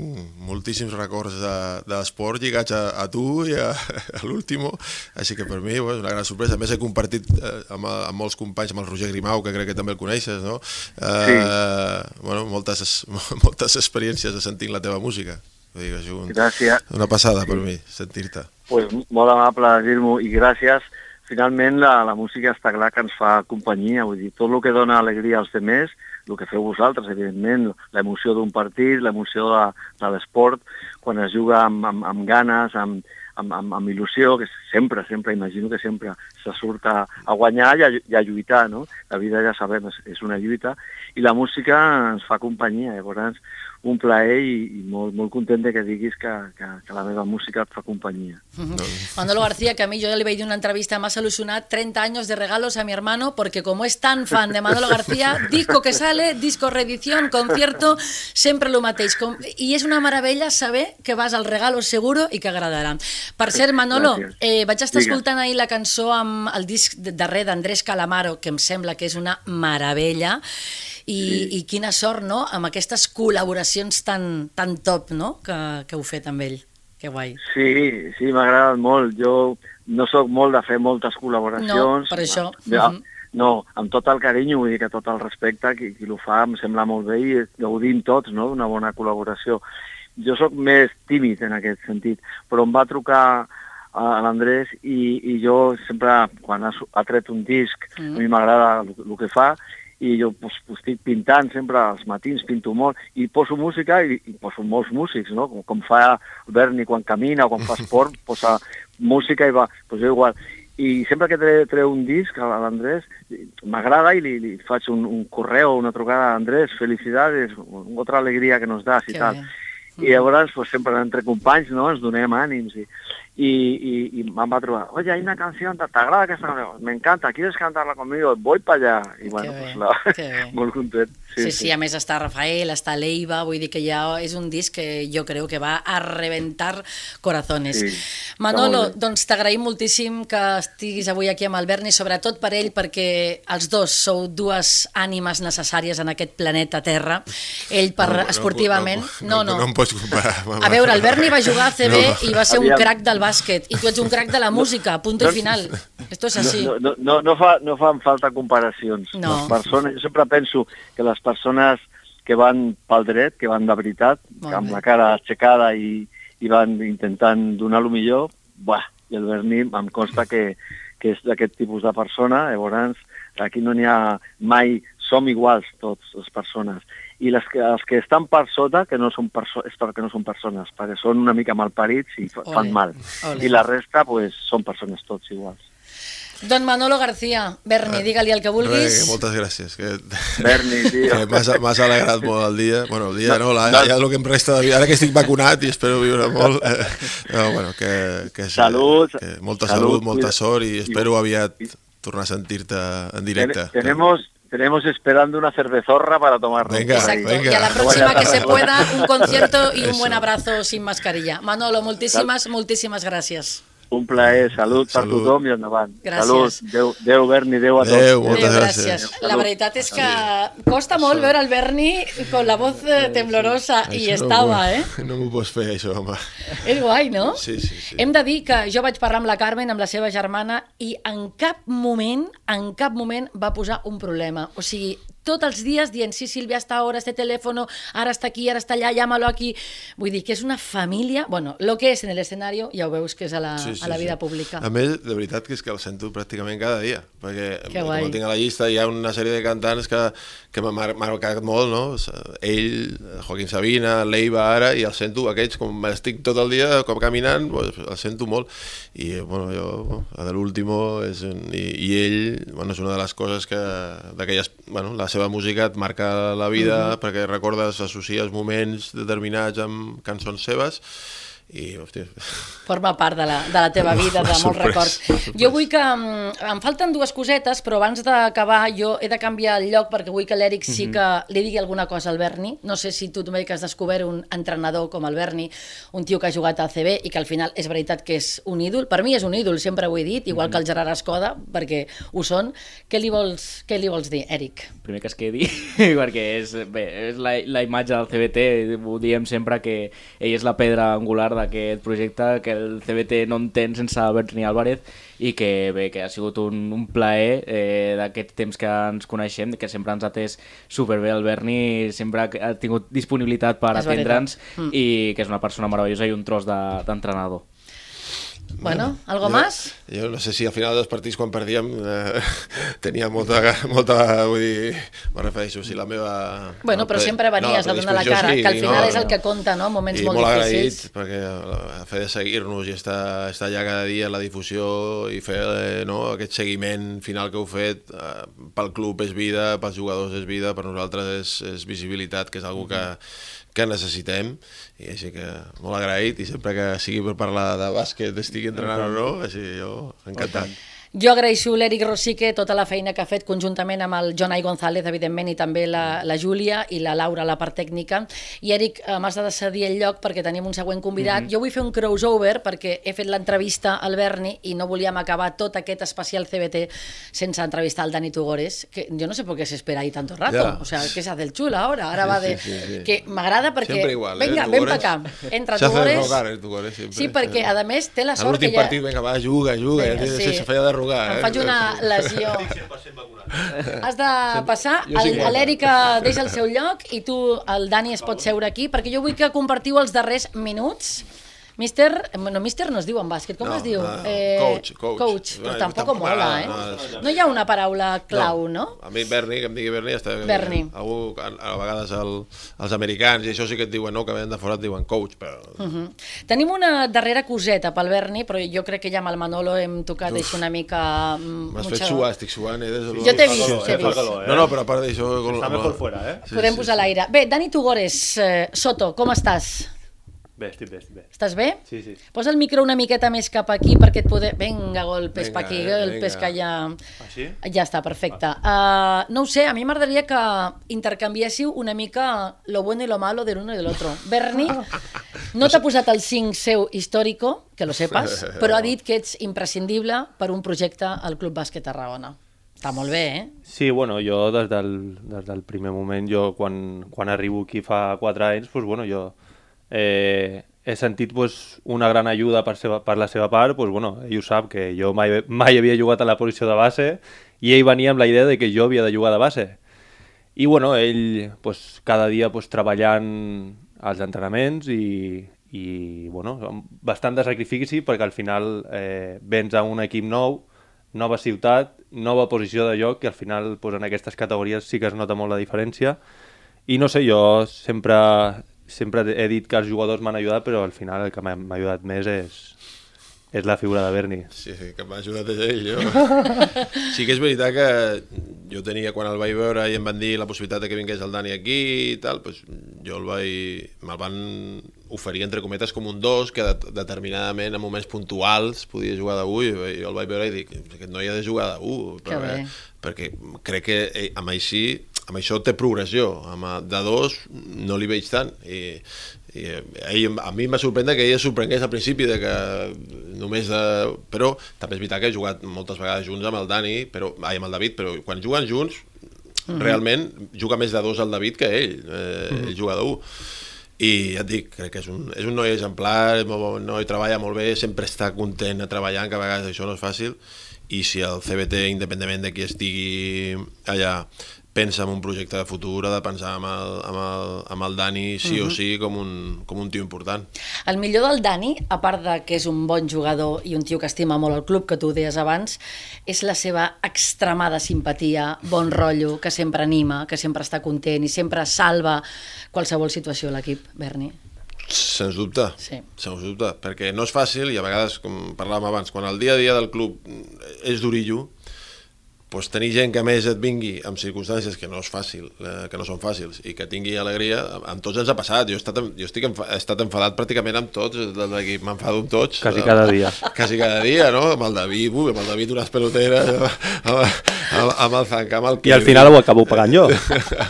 moltíssims records de, de l'esport lligats a, a tu i a, a l'último, així que per mi bueno, és una gran sorpresa. A més he compartit eh, amb, amb molts companys, amb el Roger Grimau, que crec que també el coneixes, no? Eh, bueno, moltes, es- moltes experiències de sentir la teva música. Vull dir, que ha sigut un, Gràcies. una passada per mi, sentir-te. Pues, molt amable de dir-m'ho i gràcies. Finalment la, la música està clar que ens fa companyia, vull dir, tot el que dona alegria als demés, el que feu vosaltres, evidentment, l'emoció d'un partit, l'emoció de, de l'esport, quan es juga amb, amb, amb ganes, amb, amb, amb, amb il·lusió, que sempre, sempre, imagino que sempre se surt a, a guanyar i a, i a lluitar, no? La vida ja sabem, és, és una lluita, i la música ens fa companyia, llavors un plaer i, i molt, molt content de que diguis que, que, que la meva música et fa companyia. Manolo García, que a mí yo le veía en una entrevista más solucionar 30 años de regalos a mi hermano, porque como es tan fan de Manolo García, disco que sale, disco reedición, concierto, sempre lo mateix. Com... I és una meravella saber que vas al regalo seguro i que agradarà. Per cert, Manolo, Gràcies. eh, vaig estar Digues. escoltant ahir la cançó amb el disc de- darrer d'Andrés Calamaro, que em sembla que és una meravella, i, sí. i quina sort, no?, amb aquestes col·laboracions tan, tan top, no?, que, que heu fet amb ell. Que guai. Sí, sí, m'ha agradat molt. Jo no sóc molt de fer moltes col·laboracions. No, per això. Ja, Mhm. No, amb tot el carinyo, vull dir que tot el respecte, qui, qui ho fa em sembla molt bé i gaudim tots no, d'una bona col·laboració. Jo sóc més tímid en aquest sentit, però em va trucar a l'Andrés i, i jo sempre, quan ha, ha tret un disc, Mm. a mi m'agrada el, el que fa, i jo pues, pues, estic pintant sempre als matins, pinto molt, i poso música i, i poso molts músics, no? Com, com fa el Berni quan camina o quan fa esport, posa música i va, pues jo igual. I sempre que tre, treu un disc a l'Andrés, m'agrada i li, li faig un, un correu, una trucada a Andrés, felicidades, otra alegria que nos das i Que tal. bé. I llavors, pues, sempre entre companys, no?, ens donem ànims. I, i, i, i em va trobar, oye, hay una canción, ¿te te agrada aquesta canción? Me encanta, ¿quieres cantarla conmigo? Voy para allá. I bueno, pues, la, molt content. Sí, sí, a més està Rafael, està Leiva, vull dir que ja és un disc que jo crec que va a reventar corazones. Sí, Manolo, doncs t'agraïm moltíssim que estiguis avui aquí amb el Berni, sobretot per ell, perquè els dos sou dues ànimes necessàries en aquest planeta Terra. Ell per No, no, esportivament... No, no, no, em pots comparar. mama. A veure, el Berni va jugar a CB No. i va ser un Aviam. crac del bàsquet, i tu ets un crac de la música, punto i final. Esto es así. No, no, no, no, fa, no fan falta comparacions. No. Les persones, jo sempre penso que les persones que van pel dret, que van de veritat, amb la cara aixecada i, i van intentant donar el millor, buah, i el Berni em consta que, que és d'aquest tipus de persona, llavors aquí no n'hi ha mai, som iguals tots les persones. I les que, els que estan per sota, que no són perso és perquè no són persones, perquè són una mica malparits i fan mal. ole. I la resta, pues, són persones tots iguals. Don Manolo García, Berni, digue-li el que vulguis. que moltes gràcies. Que, Berni, tio. m'has alegrat molt el dia. Bueno, el dia no, la, No. ja el que em resta de vida. Ara que estic vacunat i espero viure molt. Eh, no, bueno, que, que, Salut. Que molta Salut, salut, molta cuida- sort i espero aviat tornar a sentir-te en directe. Ten- tenemos, tenemos esperando una cervezorra para tomarnos. Venga. Exacto. venga. Y a la próxima que se pueda, un concierto y un Eso. buen abrazo sin mascarilla. Manolo, moltíssimes, moltíssimes gràcies. Un plaer, salut, per Salut. tothom i endavant. Gràcies. Salut, Déu, Déu Berni, Déu a tots. Adéu, moltes Adéu, gràcies. La veritat és que costa molt veure el Berni con la voz eh, temblorosa i Això estava, no, eh? No m'ho pots fer, això, home. És guai, no? Sí, sí, sí. Hem de dir que jo vaig parlar amb la Carmen, amb la seva germana, i en cap moment, en cap moment va posar un problema. O sigui, tots els dies dient, sí, Sílvia, hasta ahora este teléfono, ara està aquí, ara està allà, llámalo aquí. Vull dir que és una família, bueno, lo que és en el escenario, ja ho veus que és a la, Sí, sí, a la vida sí. pública. A més, de veritat que és que el sento pràcticament cada dia, perquè com tinc a la llista hi ha una sèrie de cantants que, que m'ha mar- marcat molt, no? Ell, Joaquín Sabina, Leiva ara, i el sento, aquests, com estic tot el dia com caminant, pues, el sento molt. I, bueno, jo, la de l'último, és un- i, i ell, bueno, és una de les coses que, d'aquelles, bueno, la seva música et marca la vida, perquè recordes, associes moments determinats amb cançons seves, i, hòstia, Forma part de la, de la teva vida, de molts records. Jo vull que... mm, Em falten dues cosetes, però abans d'acabar jo he de canviar el lloc perquè vull que l'Èric sí Mhm. que li digui alguna cosa al Berni. No sé si tu també que has descobert un entrenador com el Berni, un tio que ha jugat a CB i que al final és veritat que és un ídol. Per mi és un ídol, sempre ho he dit, igual que el Gerard Escoda, perquè ho són. Què li vols, què li vols dir, Èric? primer que es quedi, perquè és, bé, és la, la imatge del CBT, ho diem sempre que ell és la pedra angular d'aquest projecte, que el CBT no entén sense Berni Álvarez i que bé, que ha sigut un, un plaer eh, d'aquest temps que ens coneixem, que sempre ens ha atès superbé el Berni, sempre ha tingut disponibilitat per atendre'ns Mm. i que és una persona meravellosa i un tros de- d'entrenador. Bueno, algo jo, más? Jo no sé si al final dels partits quan perdíem eh, tenia molta, molta, vull dir, me refereixo, si la meva... Bueno, però sempre venies a donar la cara, que al final és el que compta, no? Moments I molt, molt difícils. agraït perquè el fet de seguir-nos i estar, estar allà cada dia a la difusió i fer eh, no, aquest seguiment final que heu fet eh, pel club és vida, pels jugadors és vida, per nosaltres és, és visibilitat, que és algo que, que necessitem i així que molt agraït i sempre que sigui per parlar de bàsquet estigui entrenant o no, així jo encantat. Jo agraeixo l'Eric Rosique tota la feina que ha fet conjuntament amb el Jonai González, evidentment, i també la, la Júlia i la Laura, la part tècnica. I Eric, eh, m'has de cedir el lloc perquè tenim un següent convidat. Mhm. Jo vull fer un crossover perquè he fet l'entrevista al Berni i no volíem acabar tot aquest especial CBT sense entrevistar al Dani Tugores, que jo no sé por qué se espera ahí tanto rato. Ya. O sea, que se hace el chulo ahora. Ahora Sí, va de... sí, sí, sí. Que m'agrada perquè... Igual, ¿eh? Venga, ven Tugores. para acá. Entra Se hace Tugores. rogar, eh, Tugores, siempre. Sí, perquè a més té la sort que l'últim ja... partit, vinga, va, juga, juga, Vinga, ja, sí. sí. se feia de rogar. Em eh? faig una lesió. Has de passar, l'Èrica deixa el seu lloc i tu, el Dani, es pot seure aquí, perquè jo vull que compartiu els darrers minuts. Mister, no, mister no es diu en bàsquet, com No, es diu? no, coach, coach. Coach, però Bueno, tampoc tampoc mola, eh? no, No hi ha una paraula clau, no? A mi Berni, que em digui Berni, ja està bé. Berni. Algú, a, a vegades el, els americans, i això sí que et diuen, no, que venen de fora et diuen coach, però... Uh -huh. Tenim una darrera coseta pel Berni, però jo crec que ja amb el Manolo hem tocat Uf. això una mica... mm, M'has mucha- fet suar, estic suant, eh? Des de Jo t'he vist, t'he vist. No, no, però a part d'això... con- Està mejor fuera, eh? Sí, Podem sí, posar sí. l'aire. Bé, Dani Tugores, eh, Soto, com estàs? Bé, estic bé, estic bé. Estàs bé? Sí, sí. Posa el micro una miqueta més cap aquí perquè et poder... Vinga, golpes pa aquí, eh, golpes que ja... Així? Ja està, perfecte. Uh, no ho sé, a mi m'agradaria que intercanviéssiu una mica lo bueno y lo malo de l'uno i de l'altre. Berni, no t'ha posat el 5 seu històrico, que lo sepas, però ha dit que ets imprescindible per un projecte al Club Bàsquet Tarragona. Està molt bé, eh? Sí, bueno, jo des del, des del primer moment, jo quan, quan arribo aquí fa 4 anys, pues, bueno, jo eh, he sentit pues, una gran ajuda per, seva, per la seva part, pues, bueno, ell ho sap, que jo mai, mai havia jugat a la posició de base i ell venia amb la idea de que jo havia de jugar de base. I bueno, ell pues, cada dia pues, treballant als entrenaments i, i bueno, bastant de sacrifici perquè al final eh, vens a un equip nou, nova ciutat, nova posició de joc i al final pues, en aquestes categories sí que es nota molt la diferència i no sé, jo sempre, sempre he dit que els jugadors m'han ajudat però al final el que m'ha ajudat més és, és la figura de Berni. Sí, sí, que m'ha ajudat és ell, jo. Sí que és veritat que jo tenia, quan el vaig veure i em van dir la possibilitat de que vingués el Dani aquí i tal, doncs jo el vaig... me'l van oferir, entre cometes, com un dos, que de, determinadament en moments puntuals podia jugar d'avui, i jo el vaig veure i dic, aquest noi ha de jugar d'u, Que bé. perquè crec que eh, amb així amb això té progressió, amb el de dos no li veig tant i, i ell, a mi m'ha sorprès que ell es sorprengués al principi de que només de... però també és veritat que he jugat moltes vegades junts amb el Dani però, ai, amb el David, però quan juguen junts Mhm. realment juga més de dos el David que ell, eh, Mhm. ell juga d'un i ja et dic, crec que és un, és un noi exemplar, és molt bon noi, treballa molt bé, sempre està content a treballar, que a vegades això no és fàcil, i si el CBT, independentment de qui estigui allà, pensa en un projecte de futur, ha de pensar amb el, amb el, amb el Dani sí o Mhm. sí com un, com un tio important. El millor del Dani, a part de que és un bon jugador i un tio que estima molt el club, que tu ho deies abans, és la seva extremada simpatia, bon rotllo, que sempre anima, que sempre està content i sempre salva qualsevol situació a l'equip, Berni. Sens dubte, Sí. sens dubte, perquè no és fàcil i a vegades, com parlàvem abans, quan el dia a dia del club és durillo, pues, tenir gent que a més et vingui amb circumstàncies que no és fàcil, eh, que no són fàcils i que tingui alegria, amb tots ens ha passat. Jo he estat, jo estic enfa, he estat enfadat pràcticament amb tots de l'equip, m'enfado amb tots. Quasi cada dia. Quasi cada dia, no? Amb el David, ui, amb el David unes peloteres, amb, amb, amb el Zanca, amb el I al final ho acabo pagant jo.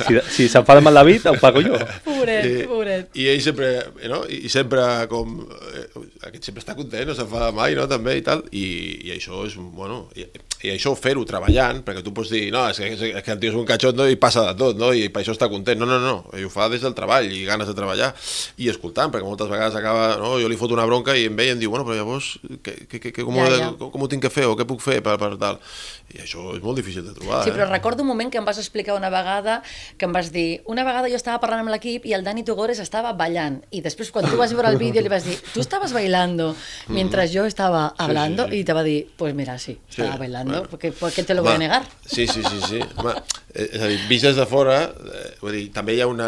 Si, si s'enfada amb el David, ho pago jo. Pobret, I, pobret. I ell sempre, no? I sempre com... Eh, aquest sempre està content, no s'enfada mai, no? També i tal. I, i això és, bueno... I, i això fer-ho treballant, perquè tu pots dir, no, és que, és que el tio és un cachondo i passa de tot, no? I per això està content. No, no, no, ell ho fa des del treball i ganes de treballar i escoltant, perquè moltes vegades acaba, no? Jo li foto una bronca i em ve i em diu, bueno, però llavors, que, que, que, com, Ja, ja. com, com ho tinc que fer o què puc fer per, per tal? I això és molt difícil de trobar, Sí, però eh? recordo un moment que em vas explicar una vegada que em vas dir, una vegada jo estava parlant amb l'equip i el Dani Tugores estava ballant i després quan tu vas veure el vídeo li vas dir, tu estaves bailando mientras yo estaba hablando sí. y te va dir, pues mira, sí, Sí, estaba bailando, bueno. porque, ¿por qué te lo voy a negar? Sí, sí, sí, sí. Home, eh, és a dir, vist des de fora, eh, vull dir, també hi ha una,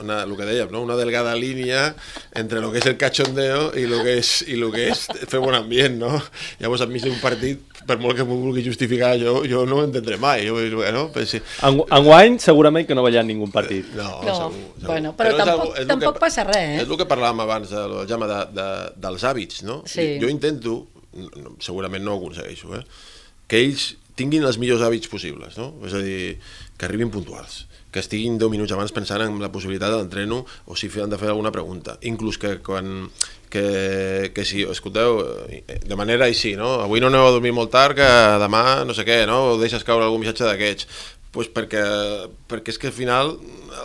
una, el que dèiem, no? una delgada línia entre el que és el cachondeo i el que és, i lo que és fer bon ambient, no? Llavors, enmig d'un partit, per molt que m'ho vulgui justificar, jo, jo no ho entendré mai. Jo, bueno, però sí. En, enguany segurament que no ballant ningú partit. No, No, segur, segur. bueno, però és tampoc- és el tampoc que, passa res, eh? És el que parlàvem abans, el, el Jaume, de, de, dels hàbits, no? Sí. Jo intento, no, segurament no ho aconsegueixo, eh? Que ells tinguin els millors hàbits possibles, no? És a dir, que arribin puntuals, que estiguin 10 minuts abans pensant en la possibilitat de l'entreno o si han de fer alguna pregunta. Inclús que quan que, que si, escolteu, eh, de manera així, no? Avui no aneu a dormir molt tard, que demà no sé què, no? O deixes caure algun missatge d'aquests. Pues perquè, perquè és que al final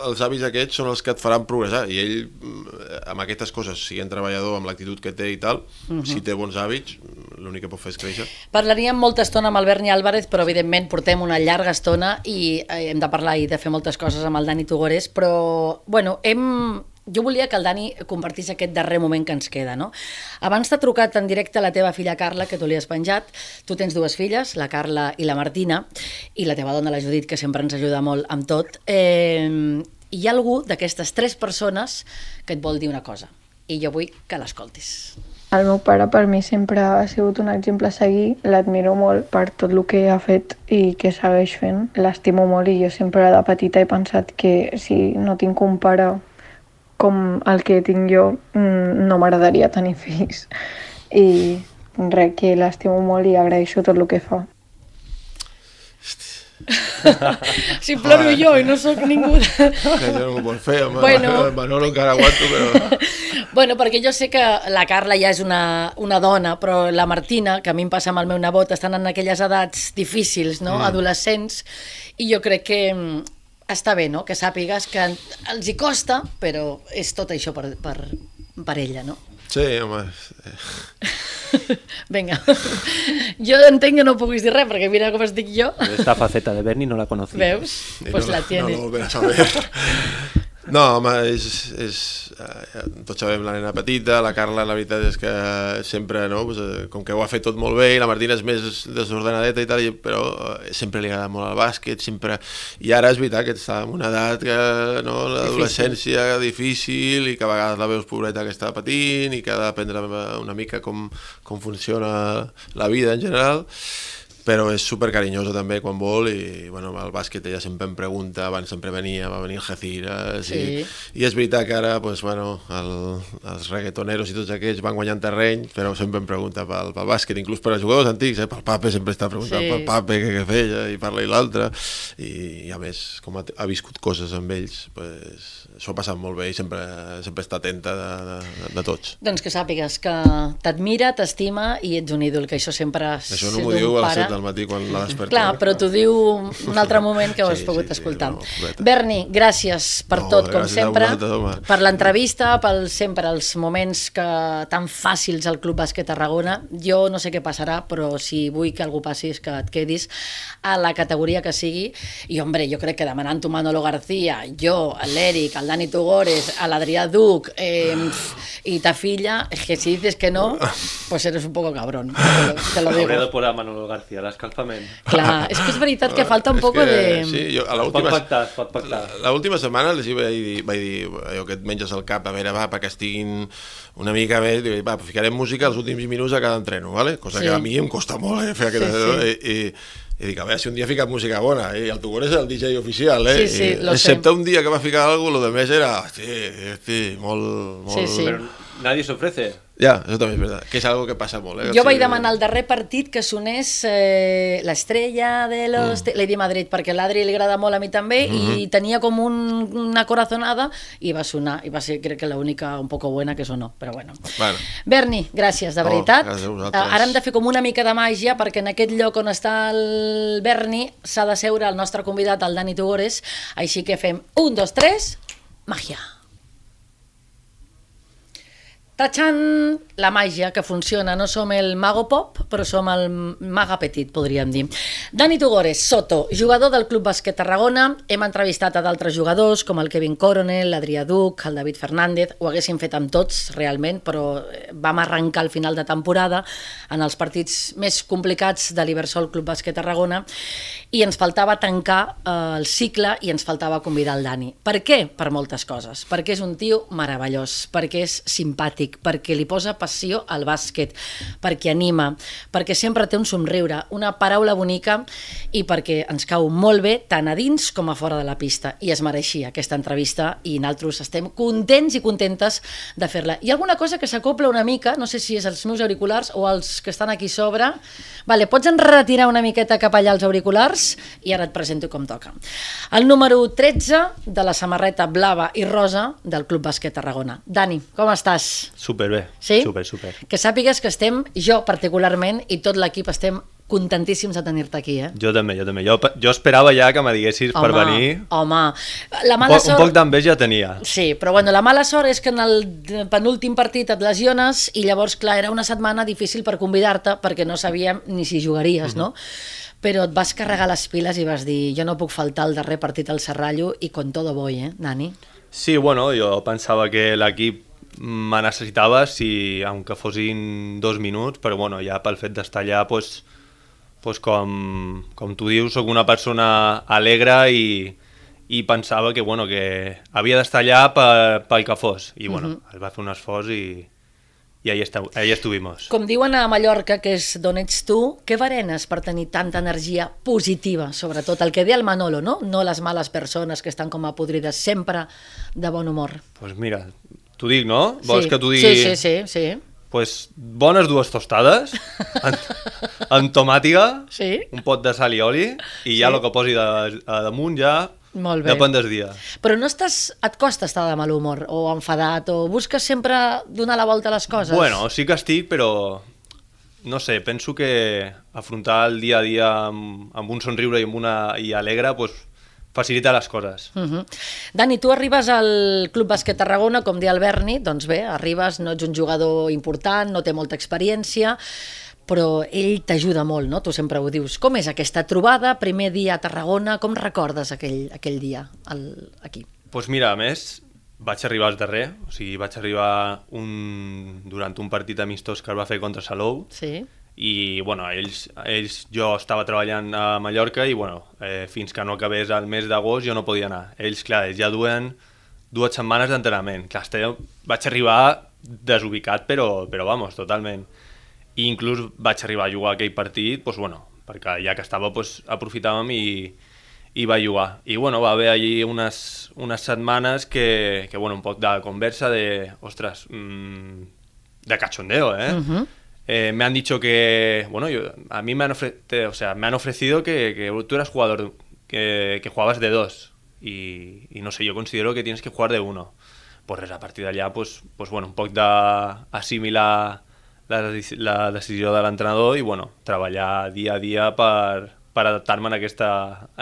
els hàbits aquests són els que et faran progressar i ell mm, amb aquestes coses, siguent treballador amb l'actitud que té i tal, Mhm. si té bons hàbits, l'únic que pot fer és créixer. Parlaríem molta estona amb el Berni Álvarez, però evidentment portem una llarga estona i eh, hem de parlar i de fer moltes coses amb el Dani Tugores, però bueno, hem... jo volia que el Dani compartís aquest darrer moment que ens queda. No? Abans t'ha trucat en directe la teva filla Carla, que tu li has penjat. Tu tens dues filles, la Carla i la Martina, i la teva dona, la Judit, que sempre ens ajuda molt amb tot. Eh, hi ha algú d'aquestes tres persones que et vol dir una cosa, i jo vull que l'escoltis. El meu pare per mi sempre ha sigut un exemple a seguir, l'admiro molt per tot el que ha fet i que segueix fent. L'estimo molt i jo sempre de petita he pensat que si no tinc un pare com el que tinc jo, mm, no m'agradaria tenir fills. I res, que l'estimo molt i agraeixo tot el que fa. Si ploro jo i no sóc ningú... Que jo no ho pot fer, home. Bueno. Manolo encara aguanto, però... Bueno, perquè jo sé que la Carla ja és una, una dona, però la Martina, que a mi em passa amb el meu nebot, estan en aquelles edats difícils, no? Mm. Adolescents, i jo crec que mm, està bé, no?, que sàpigues que els hi costa, però és tot això per, per, per ella, no? Sí, home... Vinga, jo entenc que no puguis dir res, perquè mira com estic jo. Esta faceta de Bernie no la conocía. Veus? I Pues no, la tiene. No lo volverás a ver. No, home, és, és, eh, tots sabem la nena petita, la Carla la veritat és que sempre, no, pues, eh, com que ho ha fet tot molt bé, i la Martina és més desordenadeta i tal, i- però eh, sempre li agrada molt el bàsquet, sempre... I ara és veritat que està en una edat que, no, l'adolescència difícil i que a vegades la veus pobreta que està patint i que ha d'aprendre una mica com, com funciona la vida en general però és super carinyosa també quan vol i bueno, el bàsquet ella sempre em pregunta abans sempre venia, va venir el Jaciras Sí. i, i és veritat que ara pues, bueno, el, els reggaetoneros i tots aquests van guanyant terreny però sempre em pregunta pel, pel bàsquet inclús per als jugadors antics, eh? pel Pape sempre està preguntant Sí. pel Pape què, què feia i parla i l'altre i, i a més com ha, ha viscut coses amb ells pues, s'ho ha passat molt bé i sempre, sempre està atenta de, de, de tots Doncs que sàpigues que t'admira, t'estima i ets un ídol, que això sempre... això no m'ho un diu a les pare- 7 del matí quan la desperta Clar, però t'ho diu un altre moment que ho has Sí, pogut sí, sí, escoltar. no, pobreta. Berni, gràcies per No, tot, com sempre, vosaltres, per l'entrevista, pel sempre els moments que tan fàcils al Club Bàsquet Tarragona. Jo no sé què passarà, però si vull que algú passi és que et quedis a la categoria que sigui. I, hombre, jo crec que demanant-ho Manolo García, jo, l'Eric, el Dani Tugores, a l'Adrià Duc eh, i ta filla, que si dices que no, pues eres un poco cabrón. Te lo, te lo digo. Habría de por a Manolo García, l'escalfament. Clar, és que és veritat que falta un poco que, de... Sí, jo a Es pot l'última... pactar, pot pactar. La- L'última setmana els vaig dir, vaig dir allò que et menges al cap, a veure, va, perquè estiguin una mica més, dic, va, ficarem música els últims minuts a cada entreno, ¿vale? cosa Sí. que a mi em costa molt eh, fer aquest... Sí, I, i, i dic, a veure, si un dia ha ficat música bona, i el Tugor és el DJ oficial, eh? Sí, sí, I, lo sé. excepte un dia que va ficar alguna cosa, lo de més era, hosti, hosti, molt... molt... Sí, sí. Pero nadie se ofrece. Ja, això també és veritat, que és algo que passa molt, eh? Jo vaig demanar al darrer partit que sonés eh, l'estrella de los... Mm. Lady Madrid, perquè a l'Adri li agrada molt a mi també, mm -hmm. i tenia com un, una corazonada, i va sonar, i va ser crec que l'única un poco buena que sonó, però bueno. Bueno, Berni, gràcies, de Oh, veritat. gràcies a vosaltres. Eh, Ara hem de fer com una mica de màgia, perquè en aquest lloc on està el Berni s'ha de seure el nostre convidat, el Dani Tugores, així que fem un, dos, tres, màgia. Tachan, la màgia que funciona. No som el mago pop, però som el maga petit, podríem dir. Dani Tugores, Soto, jugador del Club Bàsquet Tarragona. Hem entrevistat a d'altres jugadors, com el Kevin Coronel, l'Adrià Duc, el David Fernández. Ho haguéssim fet amb tots, realment, però eh, vam arrencar al final de temporada en els partits més complicats de l'Ibersol Club Bàsquet Tarragona i ens faltava tancar eh, el cicle i ens faltava convidar el Dani. Per què? Per moltes coses. Perquè és un tio meravellós, perquè és simpàtic, perquè li posa passió al bàsquet, perquè anima, perquè sempre té un somriure, una paraula bonica i perquè ens cau molt bé tant a dins com a fora de la pista. I es mereixia aquesta entrevista i nosaltres estem contents i contentes de fer-la. Hi ha alguna cosa que s'acopla una mica, no sé si és els meus auriculars o els que estan aquí sobre. Vale, pots enretirar una miqueta cap allà els auriculars i ara et presento com toca. El número 13 de la samarreta blava i rosa del Club Bàsquet Tarragona. Dani, com estàs? Super bé. Sí? Super, super. Que sàpigues que estem, jo particularment, i tot l'equip estem contentíssims de tenir-te aquí, eh? Jo també, jo també. Jo, jo esperava ja que me diguessis per venir. Home, la Un, mala un sort... poc d'enveja tenia. Sí, però bueno, la mala sort és que en el penúltim partit et lesiones i llavors, clar, era una setmana difícil per convidar-te perquè no sabíem ni si jugaries, no? Però et vas carregar les piles i vas dir jo no puc faltar al darrer partit al Serrallo i con todo voy, eh, Dani? Sí, bueno, jo pensava que l'equip me necessitava, si, aunque fossin dos minuts, però bueno, ja pel fet d'estar allà, pues, pues com, com tu dius, sóc una persona alegre i, i pensava que, bueno, que havia d'estar allà per, pel que fos. I bueno, Mhm. es va fer un esforç i, i ahí, está, ahí estuvimos. Com diuen a Mallorca, que és d'on ets tu, què varenes per tenir tanta energia positiva, sobretot el que deia el Manolo, no? No les males persones que estan com a podrides, sempre de bon humor. Pues mira, t'ho dic, no? Vols sí. que t'ho digui? Sí, sí, sí, sí. Pues bones dues tostades, amb, tomàtiga, Sí. un pot de sal i oli, i ja Sí. el que posi de, a damunt ja Molt bé. depèn del dia. Però no estàs, et costa estar de mal humor o enfadat o busques sempre donar la volta a les coses? Bueno, sí que estic, però no sé, penso que afrontar el dia a dia amb, amb un somriure i amb una i alegre pues, facilita les coses. Uh -huh. Dani, tu arribes al Club Bàsquet Tarragona, com deia el Berni, doncs bé, arribes, no ets un jugador important, no té molta experiència, però ell t'ajuda molt, no? Tu sempre ho dius. Com és aquesta trobada, primer dia a Tarragona, com recordes aquell, aquell dia al, aquí? Doncs pues mira, a més, vaig arribar al darrer, o sigui, vaig arribar un, durant un partit amistós que es va fer contra Salou, Sí. I bueno, ells, ells, jo estava treballant a Mallorca i bueno, eh, fins que no acabés el mes d'agost jo no podia anar. Ells, clar, ells ja duen dues setmanes d'entrenament. Clar, este, vaig arribar desubicat, però, però vamos, totalment. I inclús vaig arribar a jugar aquell partit, doncs, bueno, perquè ja que estava doncs, aprofitàvem i, i va jugar. I bueno, va haver allí unes, unes setmanes que, que bueno, un poc de conversa de, ostres, mmm, de cachondeo, ¿eh? Uh -huh. Eh, me han dicho que, bueno, yo, a mí me han, ofre o sea, me han ofrecido que, que tú eras jugador, que, que jugabas de dos. Y, y, no sé, yo considero que tienes que jugar de uno. Pues a partir d'allà, pues, pues bueno, un poc d'assimilar la, la decisió de l'entrenador i bueno, treballar dia a dia per, per adaptar-me en, aquesta,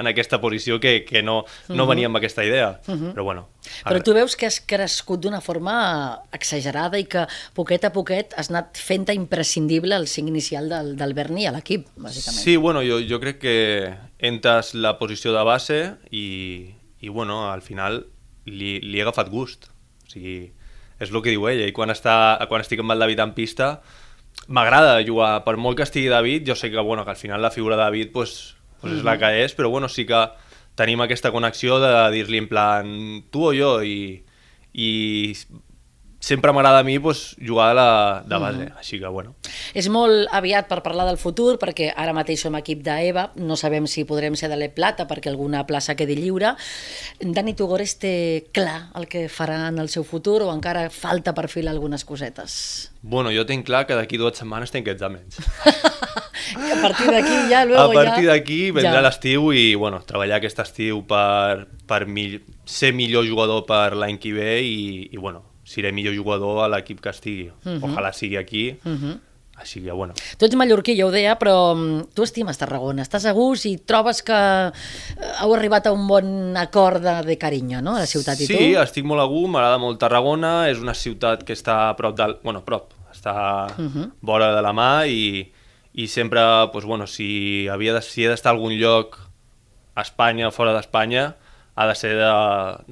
en aquesta posició que, que no, no Mhm. venia amb aquesta idea. Uh -huh. Però bueno... Però tu veus que has crescut d'una forma exagerada i que poquet a poquet has anat fent imprescindible el cinc inicial del, del Berni a l'equip, bàsicament. Sí, bueno, jo, jo crec que entres la posició de base i, i bueno, al final li, li he agafat gust. O sigui, és el que diu ell, i quan, està, quan estic amb el David en pista m'agrada jugar, per molt que estigui David, jo sé que, bueno, que al final la figura de David pues, pues és la Mhm. que és, però bueno, sí que tenim aquesta connexió de dir-li en plan tu o jo i, i sempre m'agrada a mi pues, jugar de, la, de base, Mhm. així que bueno. És molt aviat per parlar del futur, perquè ara mateix som equip d'EVA, no sabem si podrem ser de l'E Plata perquè alguna plaça quedi lliure. Dani Tugores té clar el que farà en el seu futur o encara falta per filar algunes cosetes? Bueno, jo tinc clar que d'aquí dues setmanes tinc exàmens. A partir d'aquí ja, a luego partir ja... d'aquí vendrà Ja. l'estiu i bueno, treballar aquest estiu per, per mi, ser millor jugador per l'any que ve i, i bueno, seré millor jugador a l'equip que estigui. Mhm. Ojalà sigui aquí, Mhm. així que bueno. Tu ets mallorquí, ja ho deia, però mm, tu estimes Tarragona, estàs a gust i trobes que eh, heu arribat a un bon acord de, de carinyo, no?, a la ciutat i sí, tu. estic molt a gust, m'agrada molt Tarragona, és una ciutat que està a prop del... Bueno, prop, està Mhm. vora de la mà i, i sempre, doncs, bueno, si, havia de, si he d'estar a algun lloc a Espanya o fora d'Espanya, ha de ser de,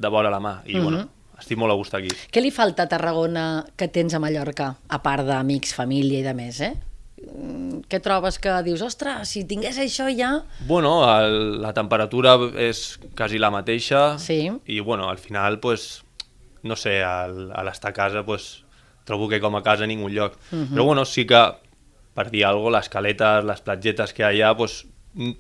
de vora la mà. I, Mhm. bueno, estic molt a gust aquí. Què li falta a Tarragona que tens a Mallorca, a part d'amics, família i de més, eh? Mm, Què trobes que dius, ostres, si tingués això ja... Bueno, el, la temperatura és quasi la mateixa Sí. i bueno, al final, pues, no sé, al, a l'estar a casa, pues, trobo que com a casa a ningú lloc. Mhm. Però bueno, sí que, per dir alguna cosa, les caletes, les platgetes que hi ha allà, pues,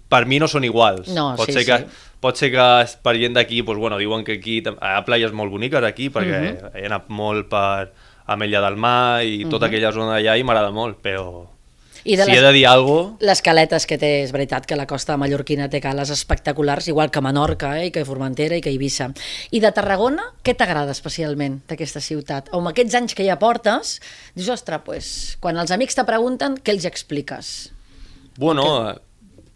per mi no són iguals. No, pot sí, ser que, sí. Pot ser que per gent d'aquí, pues, bueno, diuen que aquí hi ha playes molt boniques aquí, perquè Mhm. he anat molt per Ametlla del Mar i tota Mhm. aquella zona d'allà i m'agrada molt, però I de si les- he de dir alguna cosa, Les caletes que té, és veritat que la costa mallorquina té cales espectaculars, igual que Menorca, eh, i que Formentera i que Eivissa. I de Tarragona, què t'agrada especialment d'aquesta ciutat? O amb aquests anys que ja portes, dius, ostres, pues, quan els amics te pregunten, què els expliques? Bueno, eh,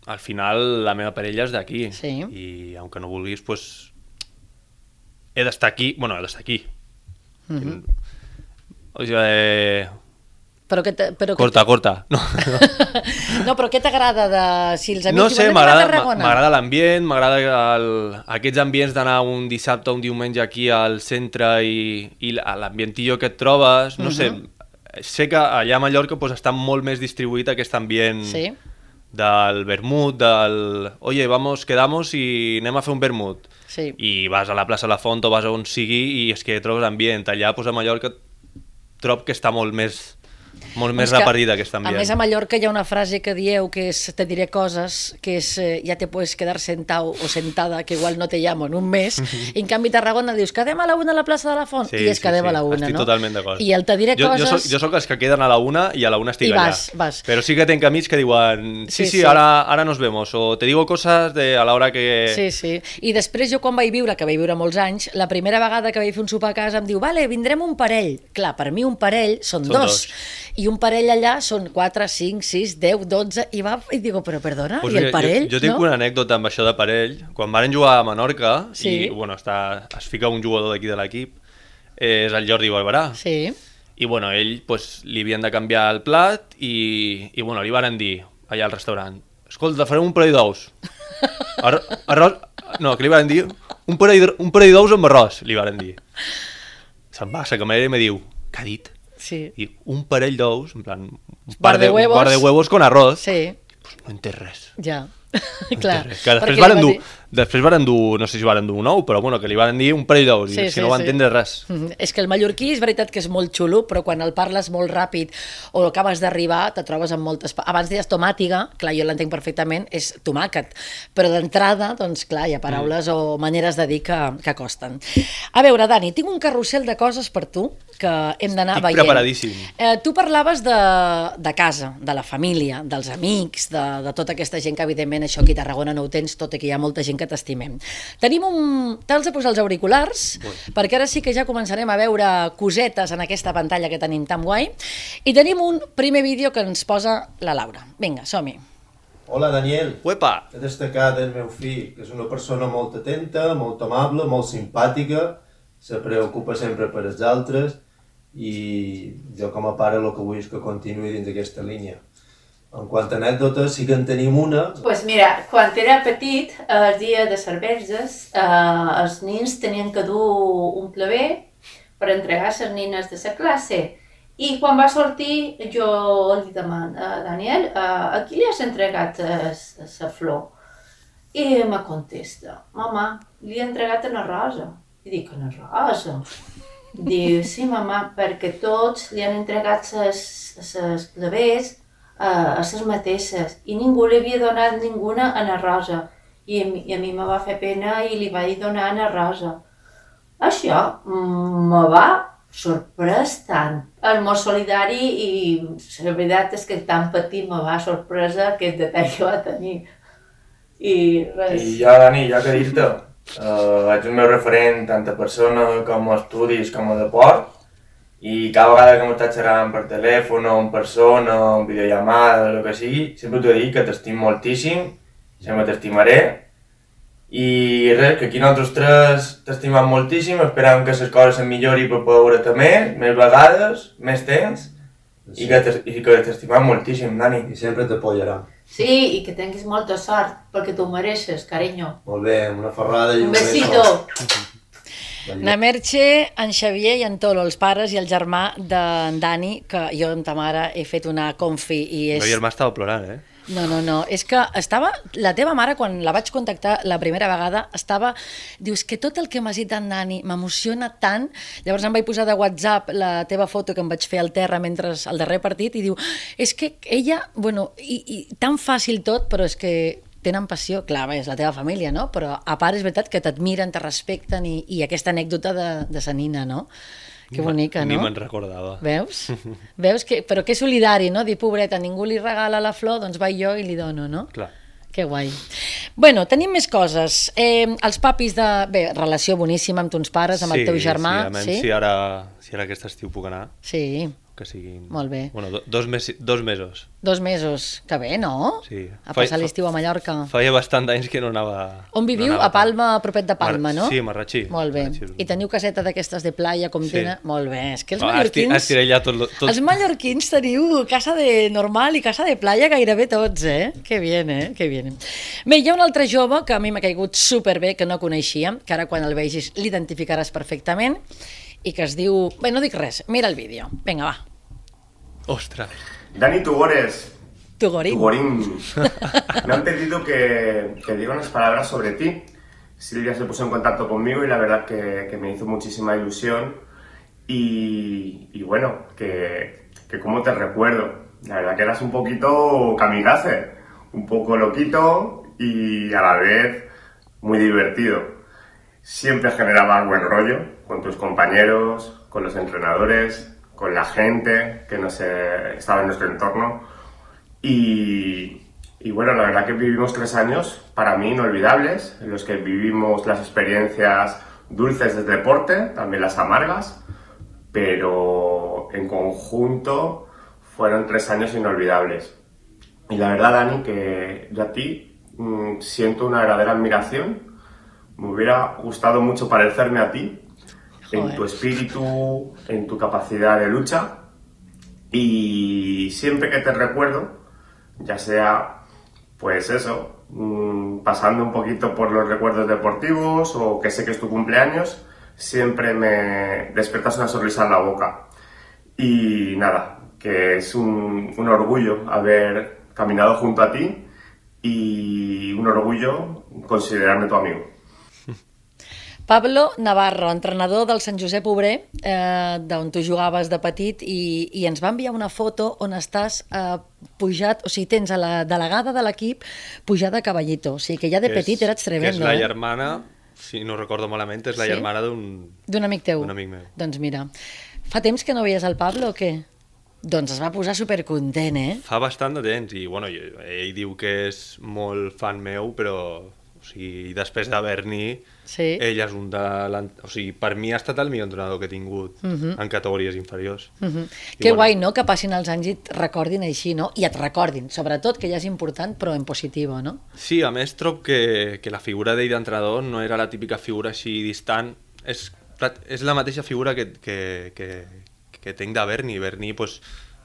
al final la meva parella és d'aquí Sí. i aunque no vulguis, pues, he d'estar aquí, bueno, he d'estar aquí. Mhm. O sigui, eh, Però què te- però corta, corta. No, No, però què t'agrada de... Si els amics no sé, diuen, "Anem a m'agrada Tarragona"? m'agrada l'ambient, m'agrada el- aquests ambients d'anar un dissabte o un diumenge aquí al centre i, i l'ambientillo que et trobes, no sé, Mhm. sé que allà a Mallorca pues, està molt més distribuït aquest ambient Sí. Del vermut, del... Oye, vamos, quedamos i anem a fer un vermut. Sí. I vas a la plaça La Font o vas a on sigui i és que trobes ambient. Allà, pues, a Mallorca, trob que està molt més, molt més És que, repartit aquest A ambient. més, a Mallorca hi ha una frase que dieu que és te diré coses, que és eh, ja te puedes quedar sentado o sentada, que igual no te llamo en un mes, i en canvi a Tarragona dius quedem a la una a la plaça de la Font, i és quedem a la una, Estic no? totalment d'acord. I el te diré jo, coses... Jo soc, jo soc els que queden a la una i a la una estic I allà. vas, vas. Però sí que tenc amics que diuen sí, Sí, sí, sí. Ara, ara nos vemos, o te digo cosas de, a l'hora que... Sí, sí. I després jo quan vaig viure, que vaig viure molts anys, la primera vegada que vaig fer un sopar a casa em diu, vale, vindrem un parell. Clar, per mi un parell són, Són dos. dos. I un parell allà són 4, 5, 6, 10, 12, i va, i digo, però perdona, Pues i el parell, jo, jo tinc no? una anècdota amb això de parell. Quan varen jugar a Menorca, Sí. i bueno, està, es fica un jugador d'aquí de l'equip, és el Jordi Barberà. Sí. I bueno, ell pues, li havien de canviar el plat i, i bueno, li varen dir allà al restaurant escolta, farem un parell d'ous. Ar arròs... No, que li varen dir un parell, un parell d'ous amb arròs, li varen dir. Se'n va, la camarera i me diu, què ha dit? Sí. I un parell d'ous, en plan, un par de de, un huevos. par de huevos con arroz. Sí, No entès res. ja. No Clar. res. Que després varen, dur, després varen dur, no sé si varen dur un ou, però bueno, que li varen dir un parell d'ous, Sí, i és sí, que no va sí. entendre res. Mhm. És que el mallorquí és veritat que és molt xulo, però quan el parles molt ràpid o acabes d'arribar, te trobes amb moltes... Abans deies tomàtiga, clar, jo l'entenc perfectament, és tomàquet, però d'entrada, doncs clar, hi ha paraules Mm. o maneres de dir que, que costen. A veure, Dani, tinc un carrusel de coses per tu que hem d'anar Estic veient. preparadíssim. Eh, tu parlaves de, de casa, de la família, dels amics, de, de tota aquesta gent que, evidentment, això aquí a Tarragona no ho tens, tot i que hi ha molta gent que t'estimem. Tenim un... T'has de posar els auriculars, perquè ara sí que ja començarem a veure cosetes en aquesta pantalla que tenim tan guai, i tenim un primer vídeo que ens posa la Laura. Vinga, som-hi. Hola, Daniel. Uepa. He destacat el meu fill, que és una persona molt atenta, molt amable, molt simpàtica, se preocupa sempre per els altres i jo com a pare el que vull és que continuï dins d'aquesta línia. En quant a anècdotes, sí que en tenim una. pues mira, quan era petit, el dia de cerveses, eh, els nins tenien que dur un pleber per entregar a les nines de la classe I quan va sortir, jo li demano, uh, Daniel, uh, a qui li has entregat la flor? I me contesta, mama, li he entregat a la Rosa. I dic, a la Rosa? Diu, sí, mama, perquè tots li han entregat les clavers a les mateixes i ningú li havia donat ninguna a la Rosa. I a mi, i a mi me va fer pena i li vaig donar a la Rosa. Això mm, me va sorprès tant. El molt solidari i la veritat és que tan petit me va sorpresa aquest detall que va tenir. I res. I jo, Dani, jo que dir-te, uh, ets el meu referent tant a persona com a estudis com a deport i cada vegada que m'estàs xerrant per telèfon o en persona o en videollamada o el que sigui, sempre t'ho dic que t'estim moltíssim, sempre t'estimaré i res, que aquí nosaltres tres t'estimem moltíssim, esperem que les coses se'n millori per poder veure-te més, més vegades, més temps, sí. i que t'estimem moltíssim, Dani. I sempre t'apoyarà. Sí, i que tinguis molta sort, perquè t'ho mereixes, carinyo. Molt bé, una ferrada i un, un besito. Na Merche, en Xavier i en Tolo, els pares i el germà d'en Dani, que jo amb ta mare he fet una confi i és... El germà estava plorant, eh? No, no, no, és que estava, la teva mare, quan la vaig contactar la primera vegada, estava, dius que tot el que m'has dit en Nani m'emociona tant, llavors em vaig posar de WhatsApp la teva foto que em vaig fer al terra mentre el darrer partit i diu, és que ella, bueno, i, i tan fàcil tot, però és que tenen passió, clar, és la teva família, no? Però a part és veritat que t'admiren, te respecten i, i aquesta anècdota de, de sa nina, no? Que bonica, no? Ni me'n recordava. Veus? Veus? Que, però que solidari, no? Dir, pobreta, ningú li regala la flor, doncs vaig jo i li dono, no? Clar. Que guai. Bueno, tenim més coses. Eh, els papis de... Bé, relació boníssima amb tons pares, amb sí, el teu germà. Sí, sí? si ara, si ara aquest estiu puc anar. Sí. Que siguin... Molt bé. Bueno, do, dos, mes, dos mesos. Dos mesos. Que bé, no? Sí. A passar l'estiu a Mallorca. Feia bastant d'anys que no anava... On viviu? no anava a Palma, a propet de Palma, Mar no? Sí, a Marratxí. Molt bé. Marratxí. I teniu caseta d'aquestes de playa, com Sí. tenen? Molt bé. És que els Ah, mallorquins... esti- estiré ja tot, tot... Els mallorquins teniu casa de normal i casa de playa gairebé tots, eh? Que bien, eh? Que bien. Bé, hi ha un altre jove que a mi m'ha caigut superbé, que no coneixia, que ara quan el vegis l'identificaràs perfectament, i que es diu... Bé, no dic res, mira el vídeo. Vinga, va. Ostras. Dani Tugores. Tugorín. Tugorín. Me han pedido que, que diga unas palabras sobre ti. Silvia se puso en contacto conmigo y la verdad que, que me hizo muchísima ilusión. Y, y bueno, que, que cómo te recuerdo. La verdad que eras un poquito kamikaze, un poco loquito y a la vez muy divertido. Siempre generabas buen rollo con tus compañeros, con los entrenadores, con la gente que no se, estaba en nuestro entorno. Y, y bueno, la verdad que vivimos tres años para mí inolvidables, en los que vivimos las experiencias dulces del deporte, también las amargas, pero en conjunto fueron tres años inolvidables. Y la verdad, Dani, que yo a ti mm, siento una verdadera admiración. Me hubiera gustado mucho parecerme a ti en tu espíritu, en tu capacidad de lucha. Y siempre que te recuerdo, ya sea, pues eso, mm, pasando un poquito por los recuerdos deportivos o que sé que es tu cumpleaños, siempre me despiertas una sonrisa en la boca. Y nada, que es un, un orgullo haber caminado junto a ti y un orgullo considerarme tu amigo. Pablo Navarro, entrenador del Sant Josep Obrer, eh, d'on tu jugaves de petit, i, i ens va enviar una foto on estàs eh, pujat, o sigui, tens a la delegada de l'equip pujada a cavallito, o sigui que ja de Que petit és- eres Que tremendo, és la eh? germana, si no recordo malament, és la Sí? germana d'un D'un amic teu? d'un amic meu. Doncs mira, fa temps que no veies el Pablo o què? Doncs es va posar supercontent, eh? Fa bastant de temps i bueno, ell diu que és molt fan meu, però sigui, després de Berni, Sí. ell és un de... O sigui, per mi ha estat el millor entrenador que he tingut Mhm. en categories inferiors. Uh -huh. I Que bueno. guai, no?, que passin els anys i et recordin així, no? I et recordin, sobretot, que ja és important, però en positiu, no? Sí, a més trob que, que la figura d'ell d'entrenador no era la típica figura així distant, és, és la mateixa figura que, que, que, que tinc de Berni. Berni, pues,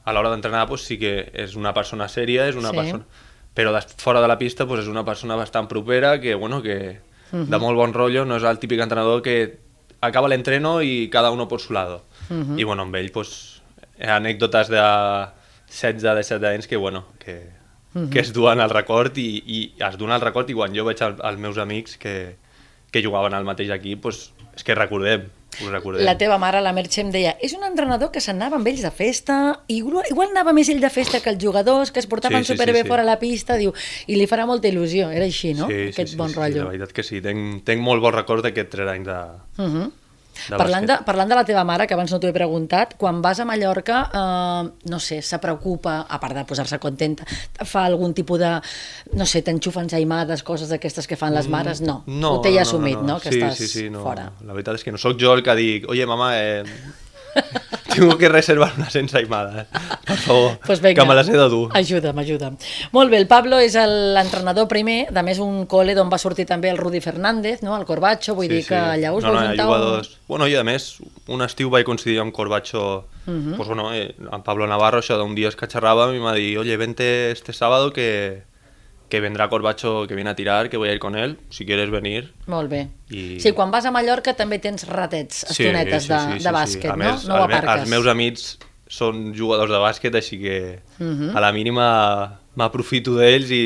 a l'hora d'entrenar, pues, sí que és una persona sèria, és una Sí. persona... Però fora de la pista pues, és una persona bastant propera que, bueno, que Mhm. de molt bon rotllo, no és el típic entrenador que acaba l'entreno i cada uno por su lado. Mhm. I bueno, amb ell pues, anècdotes de 16-17 anys que, bueno, que, Mhm. que es duen al record i, i es duen al record i quan jo veig als meus amics que, que jugaven al mateix equip, pues, és que recordem, ho recordem. La teva mare, la Merche, em deia és un entrenador que s'anava amb ells de festa i igual, anava més ell de festa que els jugadors, que es portaven Sí, sí, superbé sí, sí. fora la pista, diu, i li farà molta il·lusió. Era així, no? Sí, Aquest sí, sí, bon sí, rotllo. la veritat que sí, tenc, tenc molt bon record d'aquests tres anys de, Uh -huh. De Parlant, de, parlant de la teva mare, que abans no t'ho he preguntat, quan vas a Mallorca, eh, no sé, se preocupa, a part de posar-se contenta, fa algun tipus de, no sé, t'enxufen jaimades, coses d'aquestes que fan les mares? No, ho té ja assumit, no? Que sí, estàs sí, sí, no. fora. La veritat és que no sóc jo el que dic, oye, mamà, eh, tengo que reservar unes ensaïmades, per favor, Pues venga, que me les he de dur. Ajuda'm, ajuda'm. Molt bé, el Pablo és el- l'entrenador primer, de més un col·le d'on va sortir també el Rudi Fernández, no? el Corbacho, vull dir que allà us no, vau no, juntar... jugadors... Bueno, i a més, un estiu vaig coincidir amb Corbacho, Mhm. pues bueno, eh, amb Pablo Navarro, això d'un dia es que xerràvem i m'ha dit, oye, vente este sábado que, que vendrá Corbacho que viene a tirar, que voy a ir con él, si quieres venir. Molt bé. I... Sí, quan vas a Mallorca també tens ratets, estonetes de, de bàsquet, A no? més, no ho el me- aparques. els meus amics són jugadors de bàsquet, així que Mhm. a la mínima m'aprofito d'ells i,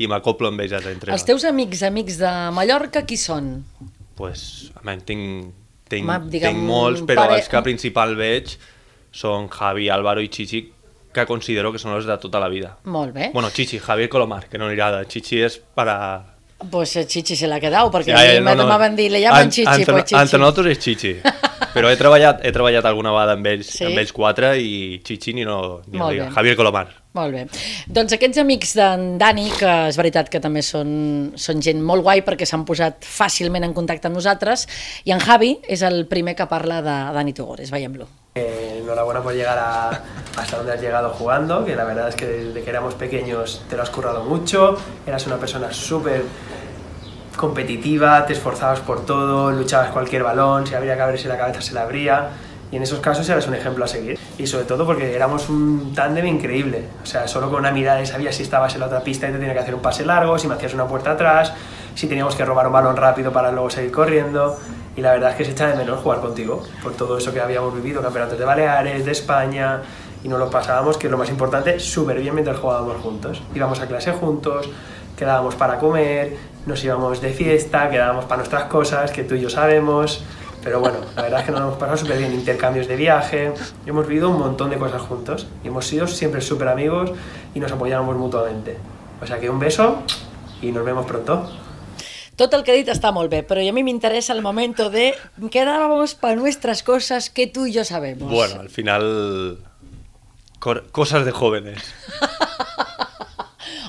i m'acoplo amb ells a entrenar. Els teus amics, amics de Mallorca, qui són? Pues, a menys tinc, tinc, Home, digue'm, tinc molts, però pare- els que principal veig són Javi, Álvaro i Chichi, que considero que són els de tota la vida. Molt bé. Bueno, Chichi, Javier Colomar, que no li agrada. Chichi és para... Pues eh, Chichi se l'ha quedat, perquè Ja, ja, ja, no, no. m'han dit, le llaman Chichi, entre, pues Chichi. Entre nosaltres és Chichi. Però he treballat, he treballat alguna vegada amb ells, Sí? amb ells quatre i Chichi ni no ni Molt no bé. Javier Colomar. Molt bé. Doncs aquests amics d'en Dani, que és veritat que també són, són gent molt guai perquè s'han posat fàcilment en contacte amb nosaltres, i en Javi és el primer que parla de Dani Tugores, veiem-lo. Eh, enhorabuena por llegar hasta donde has llegado jugando, que la verdad es que desde que éramos pequeños te lo has currado mucho, eras una persona súper competitiva, te esforzabas por todo, luchabas cualquier balón, si habría que abrirse la cabeza se la abría, y en esos casos eras un ejemplo a seguir. Y sobre todo porque éramos un tándem increíble, o sea, solo con una mirada sabías si estabas en la otra pista y te tenía que hacer un pase largo, si me hacías una puerta atrás, si teníamos que robar un balón rápido para luego seguir corriendo. Y la verdad es que se echa de menos jugar contigo, por todo eso que habíamos vivido, campeonatos de Baleares, de España, y nos lo pasábamos, que es lo más importante, súper bien mientras jugábamos juntos. Íbamos a clase juntos, quedábamos para comer, nos íbamos de fiesta, quedábamos para nuestras cosas, que tú y yo sabemos. Pero bueno, la verdad es que nos hemos pasado súper bien, intercambios de viaje, hemos vivido un montón de cosas juntos y hemos sido siempre súper amigos y nos apoyábamos mutuamente. O sea que un beso y nos vemos pronto. Tot el que he dit està molt bé, però a mi m'interessa el moment de quedábamos para nuestras cosas que tú y yo sabemos. Bueno, al final... Cosas de jóvenes.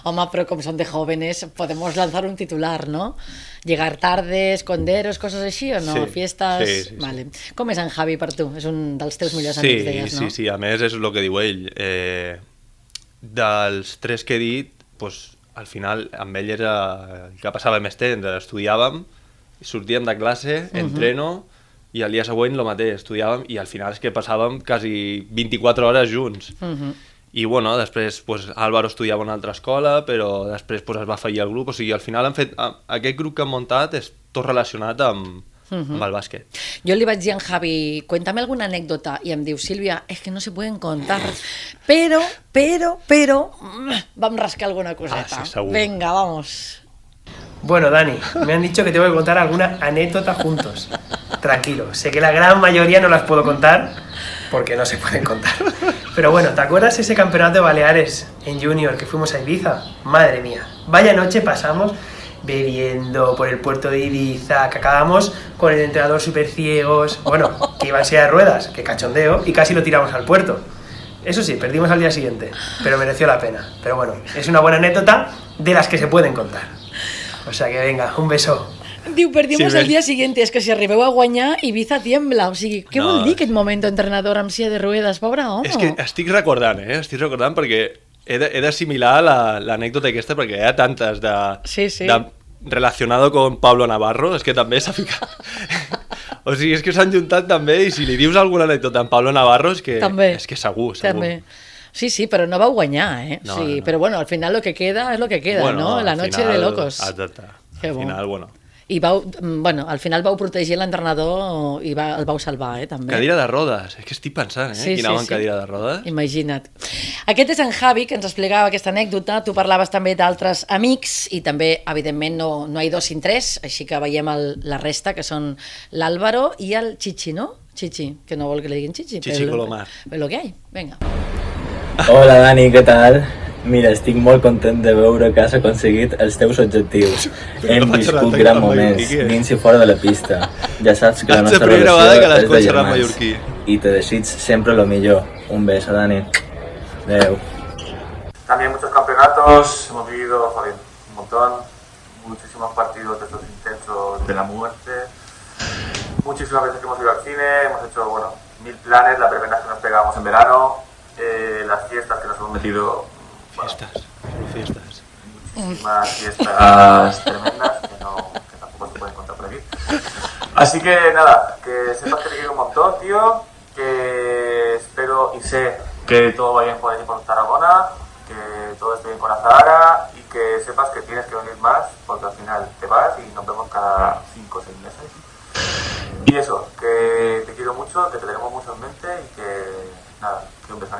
Home, però com són de jóvenes, podemos lanzar un titular, ¿no? Llegar tarde, esconderos, coses així o no? Sí, Fiestes... sí, sí, sí. Vale. Com és en Javi per tu? És un dels teus millors Sí, amics, deies, no? sí, sí, a més és el que diu ell. Eh, dels tres que he dit, pues, al final amb ell era el que passava més temps, estudiàvem, sortíem de classe, Mhm. entreno, i al dia següent el mateix, estudiàvem, i al final és que passàvem quasi 24 hores junts. Mhm. I bueno, després pues, Álvaro estudiava una altra escola, però després pues, es va fallir el grup, o sigui, al final han fet, aquest grup que han muntat és tot relacionat amb, Mhm. amb el bàsquet. Jo li vaig dir a en Javi, cuéntame alguna anécdota, i em diu, Sílvia, es que no se pueden contar, pero, pero, pero, mm, vam rascar alguna coseta. Ah, sí. Venga, vamos. Bueno, Dani, me han dicho que tengo que contar alguna anécdota juntos. Tranquilo, sé que la gran mayoría no las puedo contar porque no se pueden contar. Pero bueno, ¿te acuerdas ese campeonato de Baleares en Junior que fuimos a Ibiza? Madre mía, vaya noche pasamos bebiendo por el puerto de Ibiza, que acabamos con el entrenador súper ciegos, bueno, que iba en silla de ruedas, que cachondeo, y casi lo tiramos al puerto. Eso sí, perdimos al día siguiente, pero mereció la pena. Pero bueno, es una buena anécdota de las que se pueden contar. O sea que venga, un beso. Diu, perdimos Sí, el dia següent, és que si arribeu a guanyar, Ibiza tiembla. O sigui, què No, vol dir aquest moment entrenador amb silla de ruedes? Pobre home. És que estic recordant, eh? Estic recordant perquè he de- he d'assimilar la- l'anècdota aquesta perquè hi ha tantes de, Sí, sí. de relacionado con Pablo Navarro, és que també s'ha ficat... o sigui, és que s'han juntat també i si li dius alguna anècdota en Pablo Navarro és que, També. és que segur, segur. També. Sí, sí, però no vau guanyar, eh? No, sí, no. Però bueno, al final lo que queda es lo que queda, Bueno, ¿no? La noche final, de locos. Exacte. Al final, bueno. I vau, bueno, al final vau protegir l'entrenador i va, el vau salvar, eh, també. Cadira de rodes, és que estic pensant, eh? Sí, Qui sí, anava sí. en cadira de rodes? Imagina't. Aquest és en Javi, que ens explicava aquesta anècdota. Tu parlaves també d'altres amics i també, evidentment, no, no hi dos sin tres, així que veiem el, la resta, que són l'Àlvaro i el Chichi, no? Chichi, que no vol que li diguin Chichi. Chichi però- Colomar. Però lo que hay, venga. Hola Dani, què tal? Mira, estic molt content de veure que has aconseguit els teus objectius. Hem viscut en moments, què? dins i fora de la pista. Ja saps que la nostra relació és de germans. I te desig sempre lo millor. Un beso, Dani. Adeu. También muchos campeonatos, hemos vivido joder, un montón, muchísimos partidos de estos intensos de la muerte, muchísimas veces que hemos ido al cine, hemos hecho, bueno, mil planes, las verbenas que nos pegábamos en verano, eh, las fiestas que nos hemos metido, Fiestas, fiestas. muchísimas fiestas tremendas que, no, que tampoco se pueden contar por aquí. Así que nada, que sepas que te quiero un montón, tío, que espero y sé que todo va bien por allí por Tarragona, que todo esté bien con Azahara y que sepas que tienes que venir más porque al final te vas y nos vemos cada 5 o 6 meses. Y eso, que te quiero mucho, que te tenemos mucho en mente y que nada, que un beso.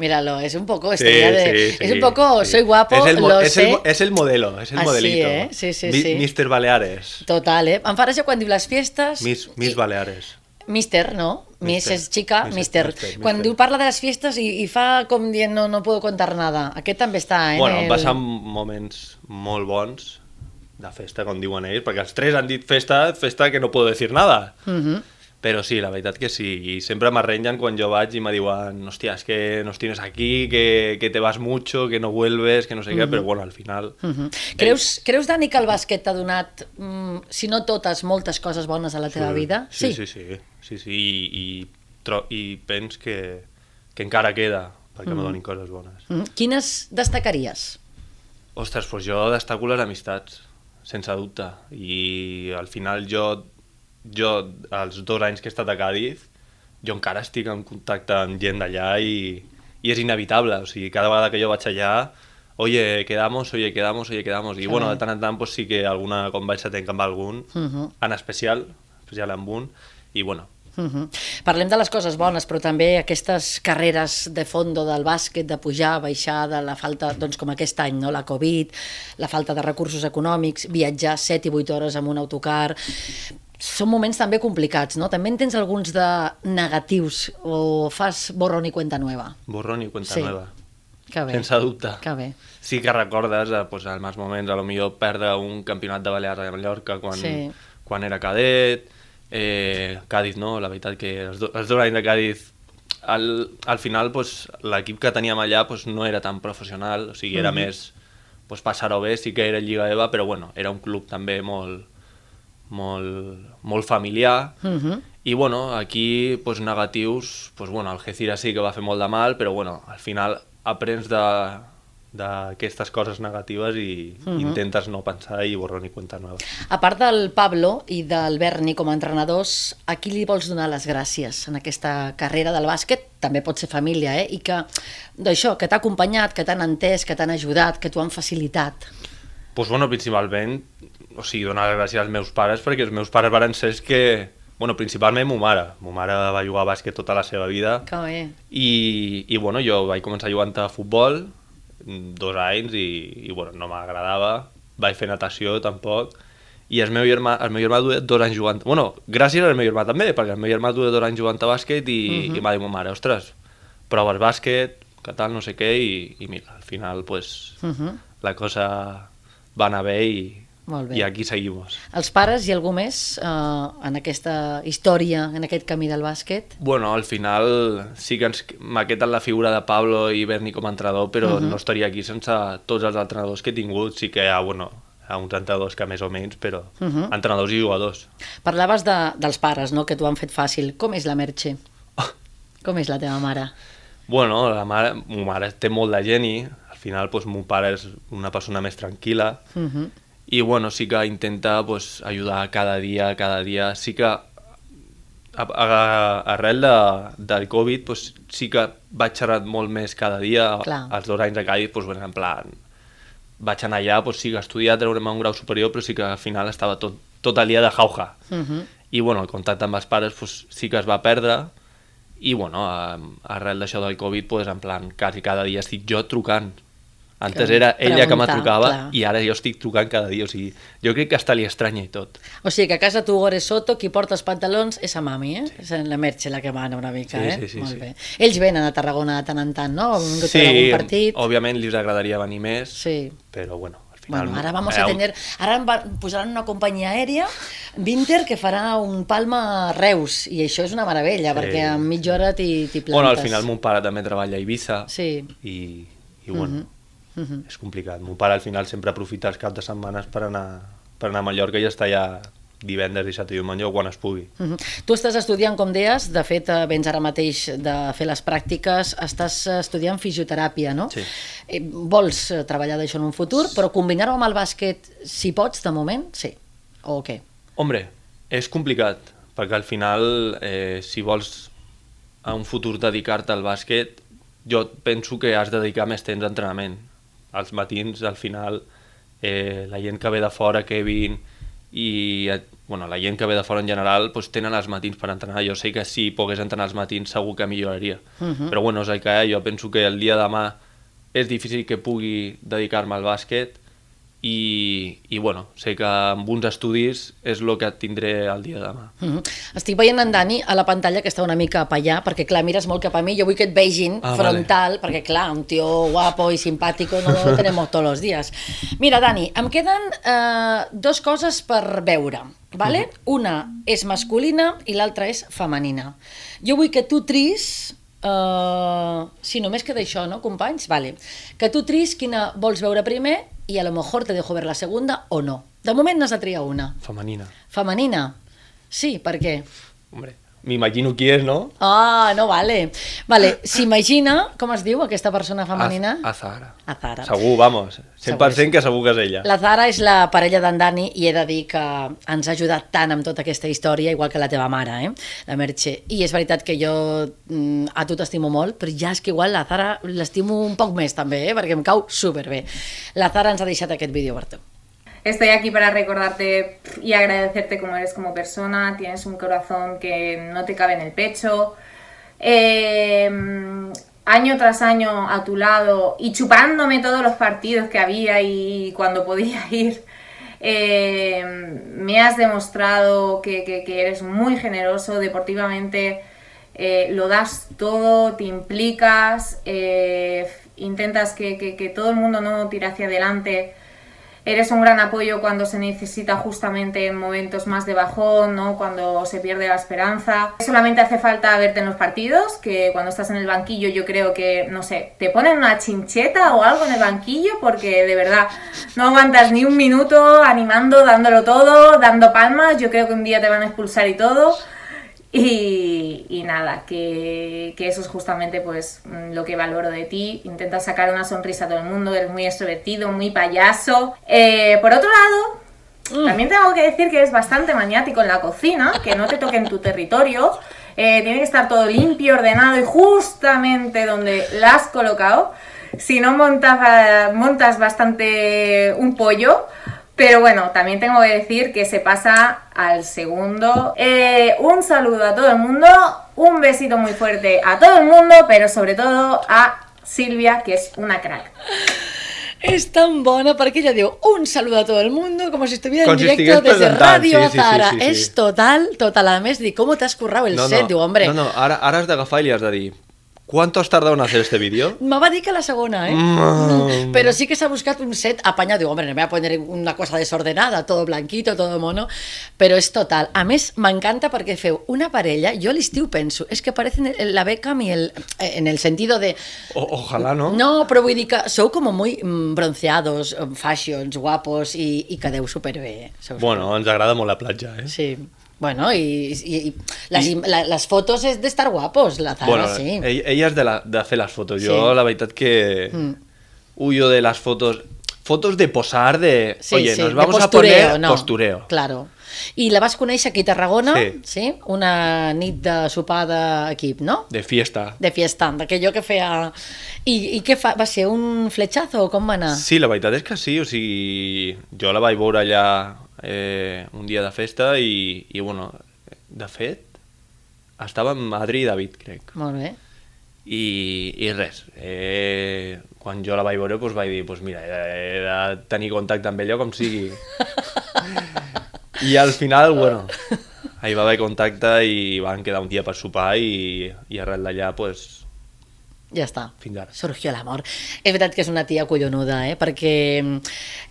Míralo, es un poco estrella de... sí, es un sí, poco, sí. soy guapo, és el, lo és sé. El, és el modelo, és el Así, modelito. eh? Sí, sí, Mi- sí. Mister Baleares. Total, eh? Em fa gràcia quan diu les fiestes... Miss, Miss Baleares. Mister, no? Miss Mister. és xica, Mister, mister. mister, Quan mister. diu parla de les fiestes i, i fa com dient no, no puedo contar nada. Aquest també està, eh? Bueno, en em passen moments molt bons de festa, com diuen ells, perquè els tres han dit festa, festa que no puedo decir nada. Mhm. Però sí, la veritat que sí, i sempre m'arrenyen quan jo vaig i me diuen hòstia, és que nos tienes aquí, que, que te vas mucho, que no vuelves, que no sé què, Mhm. però bueno, al final... Mhm. Creus, creus, Dani, que el bàsquet t'ha donat, mm, si no totes, moltes coses bones a la teva vida? Sí, sí, sí, sí, sí, i, i, tro i pens que, que encara queda perquè Mhm. me donin coses bones. Mm. Quines destacaries? Ostres, doncs jo destaco les amistats, sense dubte. I al final jo, jo els dos anys que he estat a Càdiz, jo encara estic en contacte amb gent d'allà i, i és inevitable. O sigui, cada vegada que jo vaig allà, oye, quedamos, oye, quedamos, oye, quedamos. I Que bueno, de tant en tant pues, sí que alguna conversa tenc amb algun, Mhm. en especial, especial amb un, i bueno, Mhm. Parlem de les coses bones, però també aquestes carreres de fondo del bàsquet, de pujar, baixar, de la falta, doncs com aquest any, no? la Covid, la falta de recursos econòmics, viatjar 7 i 8 hores amb un autocar... Són moments també complicats, no? També en tens alguns de negatius o fas borrón i cuenta nueva? borrón i cuenta Sí. nueva. Que bé. Sense dubte. Que bé. Sí que recordes eh, pues, els moments, a lo millor perdre un campionat de Balears a Mallorca quan, Sí. quan era cadet, eh, Càdiz no, la veritat que els, do, els dos anys de Càdiz al, al final pues, l'equip que teníem allà pues, no era tan professional, o sigui, era Mhm. més pues, passar-ho bé, sí que era Lliga EVA, però bueno, era un club també molt, molt, molt familiar, Mhm. i bueno, aquí pues, negatius, pues, bueno, el Algeciras sí que va fer molt de mal, però bueno, al final aprens de d'aquestes coses negatives i Mhm. intentes no pensar i borrar ni cuenta nova. A part del Pablo i del Berni com a entrenadors, a qui li vols donar les gràcies en aquesta carrera del bàsquet? També pot ser família, eh? I que, d'això, que t'ha acompanyat, que t'han entès, que t'han ajudat, que t'ho han facilitat. pues, bueno, principalment, o sigui, donar les gràcies als meus pares, perquè els meus pares varen ser els que... Bueno, principalment mo mare. Mo mare va jugar a bàsquet tota la seva vida Que bé. i, i bueno, jo vaig començar jugant a futbol mm, dos anys i, i bueno, no m'agradava, vaig fer natació tampoc i el meu germà, el meu germà duia dos anys jugant... Bueno, gràcies al meu germà també, perquè el meu germà duia dos anys jugant a bàsquet i, Mhm. i m'ha dit ma mare, ostres, proves bàsquet, que tal, no sé què, i, i mira, al final, pues, Mhm. la cosa va anar bé i, Molt bé. i aquí seguimos. Els pares i algú més eh, en aquesta història, en aquest camí del bàsquet? Bueno, al final sí que ens- m'ha quedat la figura de Pablo i Berni com a entrenador, però Mhm. no estaria aquí sense tots els entrenadors que he tingut. Sí que hi ha, bueno, ha uns entrenadors que més o menys, però Mhm. entrenadors i jugadors. Parlaves de, dels pares, no?, que t'ho han fet fàcil. Com és la Merche? Com és la teva mare? Bueno, la mare, ma mare té molt de geni, al final doncs, mon pare és una persona més tranquil·la, Mhm. I bueno, sí que intenta pues, ajudar cada dia, cada dia. Sí que a, a, arrel de, del Covid pues, sí que vaig xerrar molt més cada dia. Clar. Els dos anys a Cádiz, pues, bueno, en plan, vaig anar allà, doncs sí que estudiar, treure'm un grau superior, però sí que al final estava tot, tot el dia de jauja. Uh -huh. I bueno, el contacte amb els pares doncs, sí que es va perdre i bueno, a, arrel d'això del Covid, doncs, en plan, quasi cada dia estic jo trucant. Antes Que era ella que me trucava clar. i ara jo estic trucant cada dia, o sigui, jo crec que hasta li estranya i tot. O sigui que a casa tu, Gore Soto, qui porta els pantalons és a mami, eh? És la Merche la que mana una mica, Sí, eh? sí, sí, Molt sí. bé. Ells venen a Tarragona de tant en tant, no? Vingut veure Sí, algun partit. òbviament li agradaria venir més, Sí. però bueno. Bueno, ara vamos a tener, ara em va- posaran una companyia aèria, Vinter, que farà un Palma Reus, i això és una meravella, Sí. perquè en mitja hora t'hi plantes. Bueno, al final mon pare també treballa a Eivissa Sí. i, i bueno, Mhm, mhm. és complicat. Mon pare al final sempre aprofita els caps de setmanes per anar, per anar a Mallorca i està allà divendres, dissabte i diumenge o quan es pugui. Mhm. Tu estàs estudiant, com deies, de fet, eh, vens ara mateix de fer les pràctiques, estàs eh, estudiant fisioteràpia, no? Sí. Eh, Vols treballar d'això en un futur, però combinar-ho amb el bàsquet, si pots, de moment, sí. O què? Hombre, és complicat, perquè al final, eh, si vols a un futur dedicar-te al bàsquet, jo penso que has de dedicar més temps a entrenament. Als matins, al final, eh, la gent que ve de fora, Kevin, i eh, bueno, la gent que ve de fora en general pues, tenen els matins per entrenar. Jo sé que si pogués entrenar els matins segur que milloraria. Mhm. Però bueno, és el que ha. Jo penso que el dia de demà és difícil que pugui dedicar-me al bàsquet i, i bueno, sé que amb uns estudis és el que tindré el dia de demà. Mhm. Estic veient en Dani a la pantalla que està una mica a allà, perquè clar, mires molt cap a mi, jo vull que et vegin Ah, frontal, perquè clar, un tio guapo i simpàtico no lo tenemos todos los días. Mira, Dani, em queden eh, dos coses per veure, ¿vale? Una és masculina i l'altra és femenina. Jo vull que tu tris Uh, sí, només queda això, no, companys? Vale. Que tu tris quina vols veure primer i a lo mejor te dejo ver la segunda o no. De moment n'has de triar una. Femenina. Femenina? Sí, per què? Hombre, m'imagino qui és, no? Ah, no vale. Vale, s'imagina, com es diu aquesta persona femenina? A, a Zara. A Zara. Segur, vamos. 100% que segur que és ella. La Zara és la parella d'en Dani i he de dir que ens ha ajudat tant amb tota aquesta història, igual que la teva mare, eh? la Merche. I és veritat que jo mm, a tu t'estimo molt, però ja és que igual la Zara l'estimo un poc més també, eh? perquè em cau superbé. La Zara ens ha deixat aquest vídeo per tu. Estoy aquí para recordarte y agradecerte como eres como persona. Tienes un corazón que no te cabe en el pecho. Eh, año tras año a tu lado y chupándome todos los partidos que había y cuando podía ir. eh, me has demostrado que, eres muy generoso deportivamente. eh, lo das todo, te implicas, eh, intentas que todo el mundo no tire hacia adelante. Eres un gran apoyo cuando se necesita justamente en momentos más de bajón, ¿no? Cuando se pierde la esperanza. Solamente hace falta verte en los partidos, que cuando estás en el banquillo yo creo que, no sé, te ponen una chincheta o algo en el banquillo porque de verdad no aguantas ni un minuto animando, dándolo todo, dando palmas. Yo creo que un día te van a expulsar y todo. Y, y nada, que, que eso es justamente pues mm, lo que valoro de ti. Intentas sacar una sonrisa a todo el mundo, eres muy extrovertido, muy payaso. Eh, por otro lado, también tengo que decir que eres bastante maniático en la cocina, que no te toque en tu territorio. Eh, tiene que estar todo limpio, ordenado y justamente donde la has colocado. Si no montas, montas bastante un pollo. Pero bueno, también tengo que decir que se pasa al segundo. Eh, un saludo a todo el mundo, un besito muy fuerte a todo el mundo, pero sobre todo a Silvia, que es una crack. És tan bona perquè ella diu un saludo a todo el mundo com si estuviera Com en directo desde Radio sí, sí, sí, Zara. sí, sí. És total, total. A més, dic, com t'has currado el set? Diu, hombre, No, no, ara, ara has d'agafar i li has de dir ¿Cuánto has tardado en hacer este vídeo? me va dir que la segona, eh? Mm. Pero sí que se ha buscado un set apañado. Digo, hombre, no me voy a poner una cosa desordenada, todo blanquito, todo mono. Però és total. A més, m'encanta perquè feu una parella, jo a l'estiu penso, és que parecen la Beckham i el... eh, En el sentido de... O, ojalá, ¿no? No, però vull dir que sou com muy mm, bronceados, fashions, guapos i, i quedeu superbé. eh? Bueno, ens agrada molt la platja, eh? Sí. Bueno, i, i les, I... La, les fotos és d'estar guapos, la Zara, bueno, sí. ell, ella és de, la, de fer les fotos. Sí. Jo, la veritat que Mm. huyo de las fotos... Fotos de posar, de... Sí, Oye, sí, nos de vamos postureo, a poner no. postureo. Claro. I la vas conèixer aquí a Tarragona, Sí. sí? Una nit de sopar d'equip, no? De fiesta. De fiesta, d'aquellò que feia... I, i què fa? Va ser un fletxazo o com va anar? Sí, la veritat és que sí, o sigui, jo la vaig veure allà eh, un dia de festa i, i bueno, de fet, estava amb Adri i David, crec. Molt bé. I, i res, eh, quan jo la vaig veure doncs vaig dir, doncs mira, he de, he de tenir contacte amb ella com sigui. I al final, bueno, ahir va haver contacte i van quedar un dia per sopar i, i arrel d'allà, doncs, Ja està. fins ara. Surgió l'amor. És veritat que és una tia collonuda, eh? perquè mm,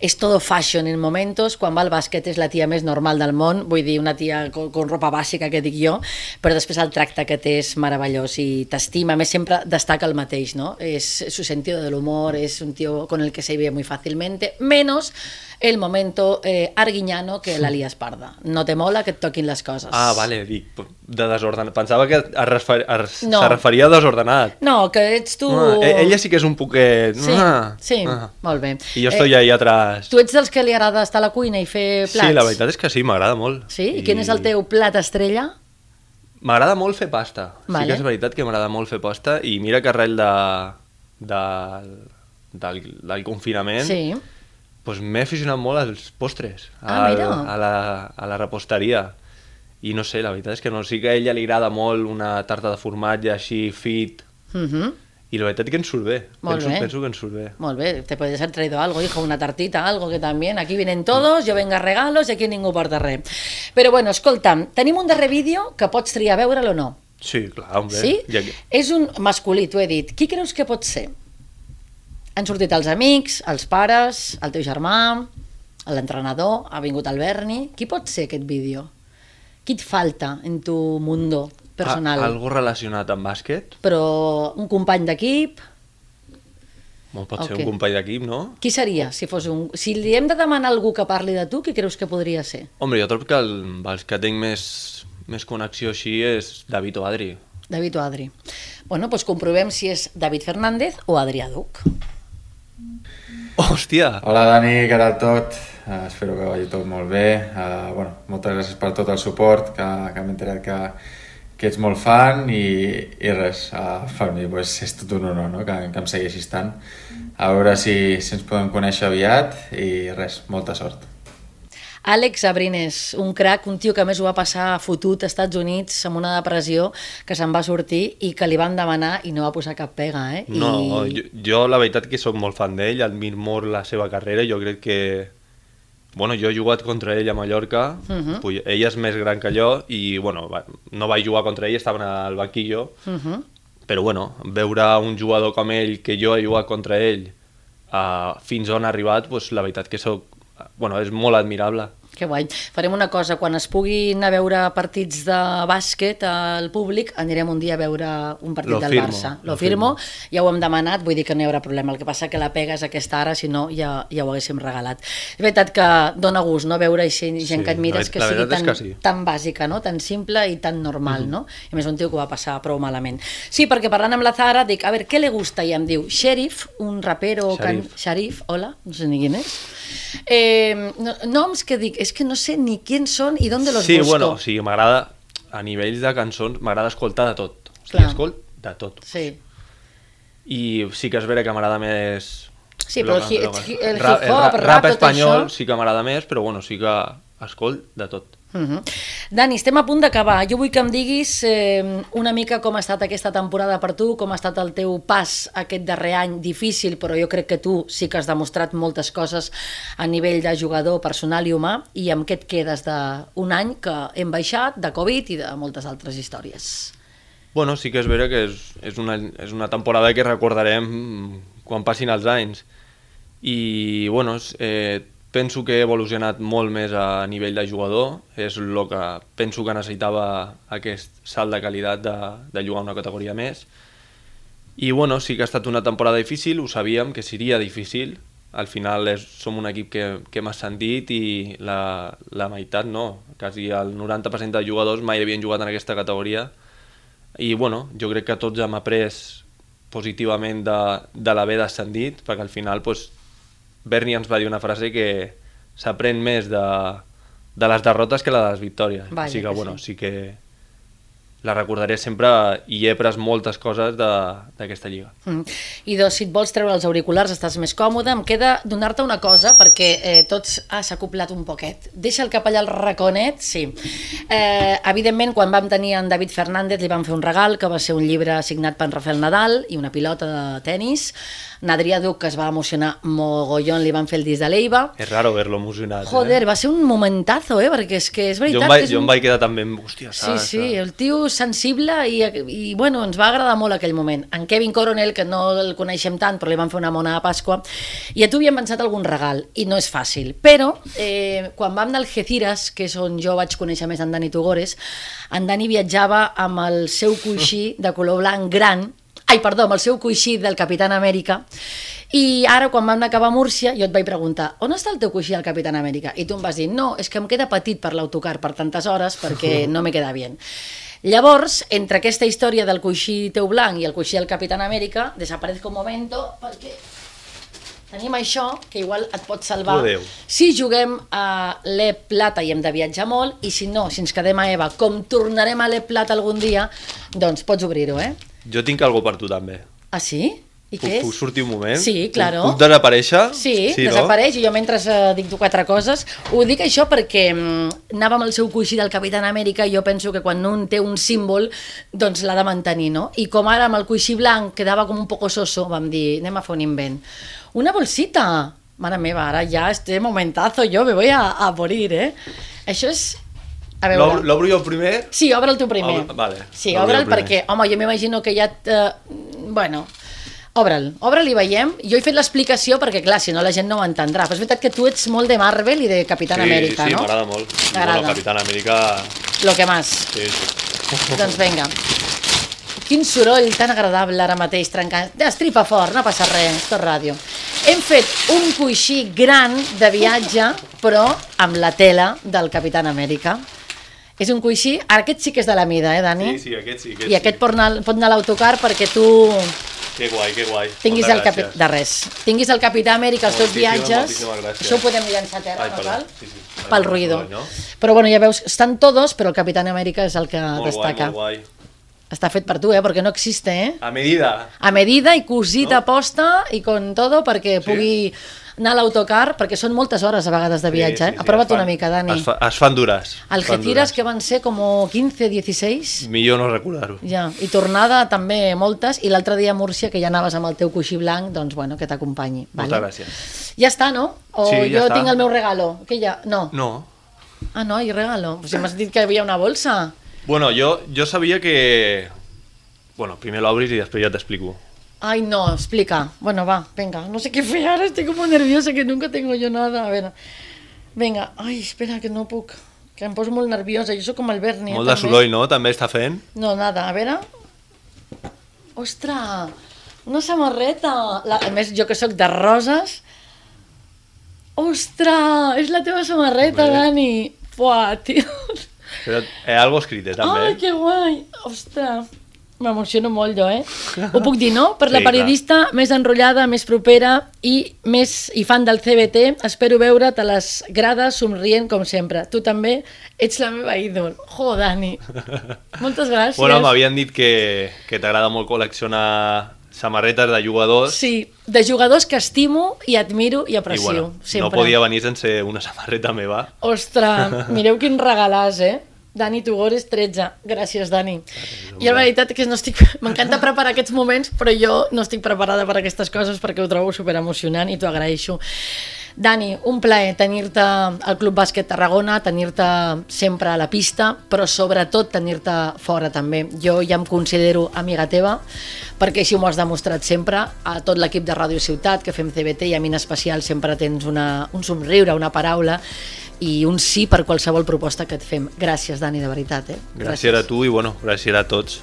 és todo fashion en momentos, quan va al bàsquet és la tia més normal del món, vull dir, una tia con, con ropa bàsica que dic jo, però després el tracte que té és meravellós i t'estima, més sempre destaca el mateix, ¿no? És su sentido del humor, es un tío con el que se vive muy fácilmente, menos el momento eh, arguiñano que la lías parda. No te mola que et toquin les coses. Ah, vale, dic, de desordenat. Pensava que es refer, es, No. se referia a desordenat. No, que ets tu... Ah, e- ella sí que és un poquet... Sí, ah, sí, ah. molt bé. I jo estoy ahí atrás. Tu ets dels que li agrada estar a la cuina i fer plats? Sí, la veritat és que sí, m'agrada molt. Sí? I quin és el teu plat estrella? M'agrada molt fer pasta. Sí Vale. que és veritat que m'agrada molt fer pasta i mira que arrel de, de, del, del confinament Sí. Doncs m'he aficionat molt als postres, Ah, al, mira. a, la, a la reposteria. I no sé, la veritat és que no, sí que a ella li agrada molt una tarta de formatge així fit Uh -huh. i la veritat que ens surt bé. Molt penso, bé. penso que ens surt bé. Molt bé, te puedes haber traído algo, hijo, una tartita, algo que también, aquí vienen todos, yo venga regalos i aquí ningú porta res. Però bueno, escolta'm, tenim un darrer vídeo que pots triar a veure'l o no. Sí, clar, hombre. Sí? Ja que... És un masculí, t'ho he dit. Qui creus que pot ser? Han sortit els amics, els pares, el teu germà, l'entrenador, ha vingut el Berni. Qui pot ser aquest vídeo? Qui et falta en tu mundo personal? A, algo relacionat amb bàsquet? Però un company d'equip, Molt pot ser Ok. un company d'equip, no? qui seria? Si, fos un... si li hem de demanar a algú que parli de tu, qui creus que podria ser? Hombre, jo trobo que el, els que tinc més, més connexió així és David o Adri. David o Adri. Bueno, doncs comprovem si és David Fernández o Adrià Duc. Hòstia! Hola Dani, què tal tot? Uh, espero que vagi tot molt bé. Uh, bueno, moltes gràcies per tot el suport, que, que m'he enterat que, que ets molt fan i, i res, uh, per mi pues, és tot un honor no? que, que em segueixis tant. A veure si, si ens podem conèixer aviat i res, molta sort. Àlex Abrines, un crac, un tio que a més ho va passar fotut als Estats Units amb una depressió que se'n va sortir i que li van demanar i no va posar cap pega, eh? No, I... jo, jo la veritat que sóc molt fan d'ell, admiro molt la seva carrera, jo crec que... Bueno, jo he jugat contra ell a Mallorca, Mhm. Puy- ella és més gran que jo i, bueno, va, no vaig jugar contra ell, estaven al banquillo, Uh -huh. però, bueno, veure un jugador com ell, que jo he jugat contra ell, uh, fins on ha arribat, pues, la veritat que sóc... Bueno, és molt admirable. Que guai. Farem una cosa, quan es pugui anar a veure partits de bàsquet al públic, anirem un dia a veure un partit Lo del firmo, Barça. Lo lo firmo, ja ho hem demanat, vull dir que no hi haurà problema. El que passa que la pega és aquesta ara, si no ja, ja ho haguéssim regalat. És veritat que dona gust no veure així gent Sí, que et mires que sigui tan, que sí. tan bàsica, no? tan simple i tan normal, no? I a més un tio que ho va passar prou malament. Sí, perquè parlant amb la Zara dic, a veure, què le gusta? I em diu, Sheriff, un rapero... Can... Sharif. Sharif, hola, no sé ni quién és. Eh, no, noms que dic, és que no sé ni quiéns són i d'on los sí, busco. bueno, o sigui, m'agrada, a nivells de cançons, m'agrada escoltar de tot. O sigui, escolt de tot. Sí. I sí que és vera que m'agrada més... Sí, però el hi- el- el hip-hop, ra- rap, rap tot espanyol això. sí que m'agrada més, però bueno, sí que escolt de tot. -huh. Dani, estem a punt d'acabar. Jo vull que em diguis eh, una mica com ha estat aquesta temporada per tu, com ha estat el teu pas aquest darrer any difícil, però jo crec que tu sí que has demostrat moltes coses a nivell de jugador personal i humà, i amb què et quedes d'un any que hem baixat, de Covid i de moltes altres històries. Bueno, sí que és vera que és, és, una, és una temporada que recordarem quan passin els anys. I, bueno, eh, penso que he evolucionat molt més a nivell de jugador. És el que penso que necessitava aquest salt de qualitat de, de jugar una categoria més. I, bueno, sí que ha estat una temporada difícil, ho sabíem que seria difícil. Al final és, som un equip que, que hem ascendit i la, la meitat no. Quasi el 90% de jugadors mai havien jugat en aquesta categoria i bueno, jo crec que tots hem après positivament de, de l'haver descendit, perquè al final pues, Berni ens va dir una frase que s'aprèn més de, de les derrotes que la de les victòries. Vaja Així que, que bueno, sí. sí que la recordaré sempre i he après moltes coses de- d'aquesta lliga. Mm. I doncs, si et vols treure els auriculars estàs més còmode, em queda donar-te una cosa perquè eh, tots ah, s'ha acoplat un poquet. Deixa el cap allà al raconet, sí. Eh, evidentment, quan vam tenir en David Fernández li vam fer un regal, que va ser un llibre signat per en Rafael Nadal i una pilota de tennis. N'Adrià Duc, que es va emocionar mogollon, li van fer el disc de l'Eiva. És raro ver-lo emocionat. Joder, va ser un momentazo, eh? perquè és que és eh? veritat Jo em, vaig, és jo em vaig quedar també amb... Hòstia, Sí, saps? sí, el tio sensible i, i bueno, ens va agradar molt aquell moment. En Kevin Coronel, que no el coneixem tant, però li van fer una mona de Pasqua, i a tu havíem pensat algun regal, i no és fàcil. Però, eh, quan vam anar al Algeciras, que és on jo vaig conèixer més en Dani Tugores, en Dani viatjava amb el seu coixí de color blanc gran, ai, perdó, amb el seu coixí del Capitán Amèrica, i ara, quan vam acabar a Múrcia, jo et vaig preguntar on està el teu coixí del Capitán Amèrica? I tu em vas dir, no, és que em queda petit per l'autocar per tantes hores perquè no me queda bien. Llavors, entre aquesta història del coixí teu blanc i el coixí del Capitán Amèrica, desaparezco un momento perquè tenim això que igual et pot salvar Adéu. si juguem a l'E Plata i hem de viatjar molt i si no, si ens quedem a EVA com tornarem a l'E Plata algun dia doncs pots obrir-ho, eh? Jo tinc algo per tu també. Ah, sí? I Puc, què és? puc sortir un moment? Sí, claro. Puc, puc desaparèixer? Sí, sí desapareix i jo mentre eh, dic quatre coses ho dic això perquè mm, anava amb el seu coixí del Capitán Amèrica i jo penso que quan un té un símbol doncs l'ha de mantenir, no? I com ara amb el coixí blanc quedava com un poco soso vam dir, anem a fer un invent una bolsita, mare meva ara ja este momentazo jo me voy a, a morir, eh? això és No? L'obro jo primer? sí, obre'l tu primer Obro- Vale. Sí, obre'l primer. perquè, home, jo m'imagino que ja... Eh, bueno, obre'l, obre'l i veiem. Jo he fet l'explicació perquè, clar, si no la gent no ho entendrà. Però és veritat que tu ets molt de Marvel i de Capitán sí, Amèrica, sí, no? m'agrada molt. T'agrada. Bueno, Capitán Amèrica... Lo que más. Sí, sí. Doncs vinga. Quin soroll tan agradable ara mateix trencant. Estripa fort, no passa res, és ràdio. Hem fet un coixí gran de viatge, però amb la tela del Capitán Amèrica. És un coixí, aquest sí que és de la mida, eh, Dani? Sí, sí, aquest sí. Aquest I aquest pot anar, pot anar a l'autocar perquè tu Que guai, que guai. tinguis Moltes el capi... de res. Tinguis el Capità Amèrica als teus viatges. Això ho podem llançar a terra, Ai, no cal? Sí, sí. Pel ruïdo. No? Però bueno, ja veus, estan todos, però el Capitán Amèrica és el que Molt guai, destaca. molt guai. Està fet per tu, eh? Perquè no existe, eh? A medida. A medida i cosit a posta i con todo perquè pugui anar a l'autocar, perquè són moltes hores a vegades de viatge, eh? Aprova't es fan- una mica, Dani. Es, fa, es fan dures. Getiras que van ser com 15, 16, dures. Millor no recordar-ho. ja, i tornada també moltes, i l'altre dia a Múrcia, que ja anaves amb el teu coixí blanc, doncs bueno, que t'acompanyi. Moltes Vale? gràcies. Ja està, no? O Sí, ja jo està. tinc el meu regalo? Que ja... No. No. Ah, no, hi regalo. Pues si m'has dit que hi havia una bolsa. Bueno, jo, jo sabia que... Bueno, primer l'obris i després ja t'explico. Ay, no, explica. Bueno, va, venga. No sé qué fer ara, estoy como nerviosa, que nunca tengo yo nada. A ver, venga. Ay, espera, que no puc. Que em poso molt nerviosa. Jo sóc com el Berni. Molt de també. soroll, no? També està fent. No, nada. A veure... Ostres, una samarreta. La, a més, jo que sóc de roses... Ostres, és la teva samarreta, Bé. Dani. Fuà, tio. Però, eh, algo escrit, eh, també. Ai, que guai. Ostres, m'emociono molt jo, eh? Ho puc dir, no? Per la Sí, clar. periodista més enrotllada, més propera i més i fan del CBT, espero veure't a les grades somrient com sempre. Tu també ets la meva ídol. Jo, Dani. Moltes gràcies. Bueno, m'havien dit que, que t'agrada molt col·leccionar samarretes de jugadors Sí, de jugadors que estimo i admiro i i aprecio. bueno, sempre. no podia venir sense una samarreta meva. Ostres, mireu quin regalàs, eh? Dani Tugores 13. Gràcies, Dani. I la veritat que no estic... M'encanta preparar aquests moments, però jo no estic preparada per aquestes coses perquè ho trobo super emocionant i t'ho agraeixo. Dani, un plaer tenir-te al Club Bàsquet Tarragona, tenir-te sempre a la pista, però sobretot tenir-te fora també. Jo ja em considero amiga teva, perquè així m'ho has demostrat sempre, a tot l'equip de Ràdio Ciutat, que fem CBT, i a mi en especial sempre tens una, un somriure, una paraula, i un sí per qualsevol proposta que et fem. Gràcies, Dani, de veritat. Eh? Gràcies a tu i bueno, gràcies a tots.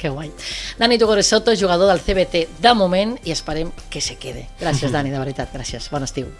Que guai. Dani Tugores Soto, jugador del CBT de moment, i esperem que se quede. Gràcies, Dani, de veritat. Gràcies. Bon estiu.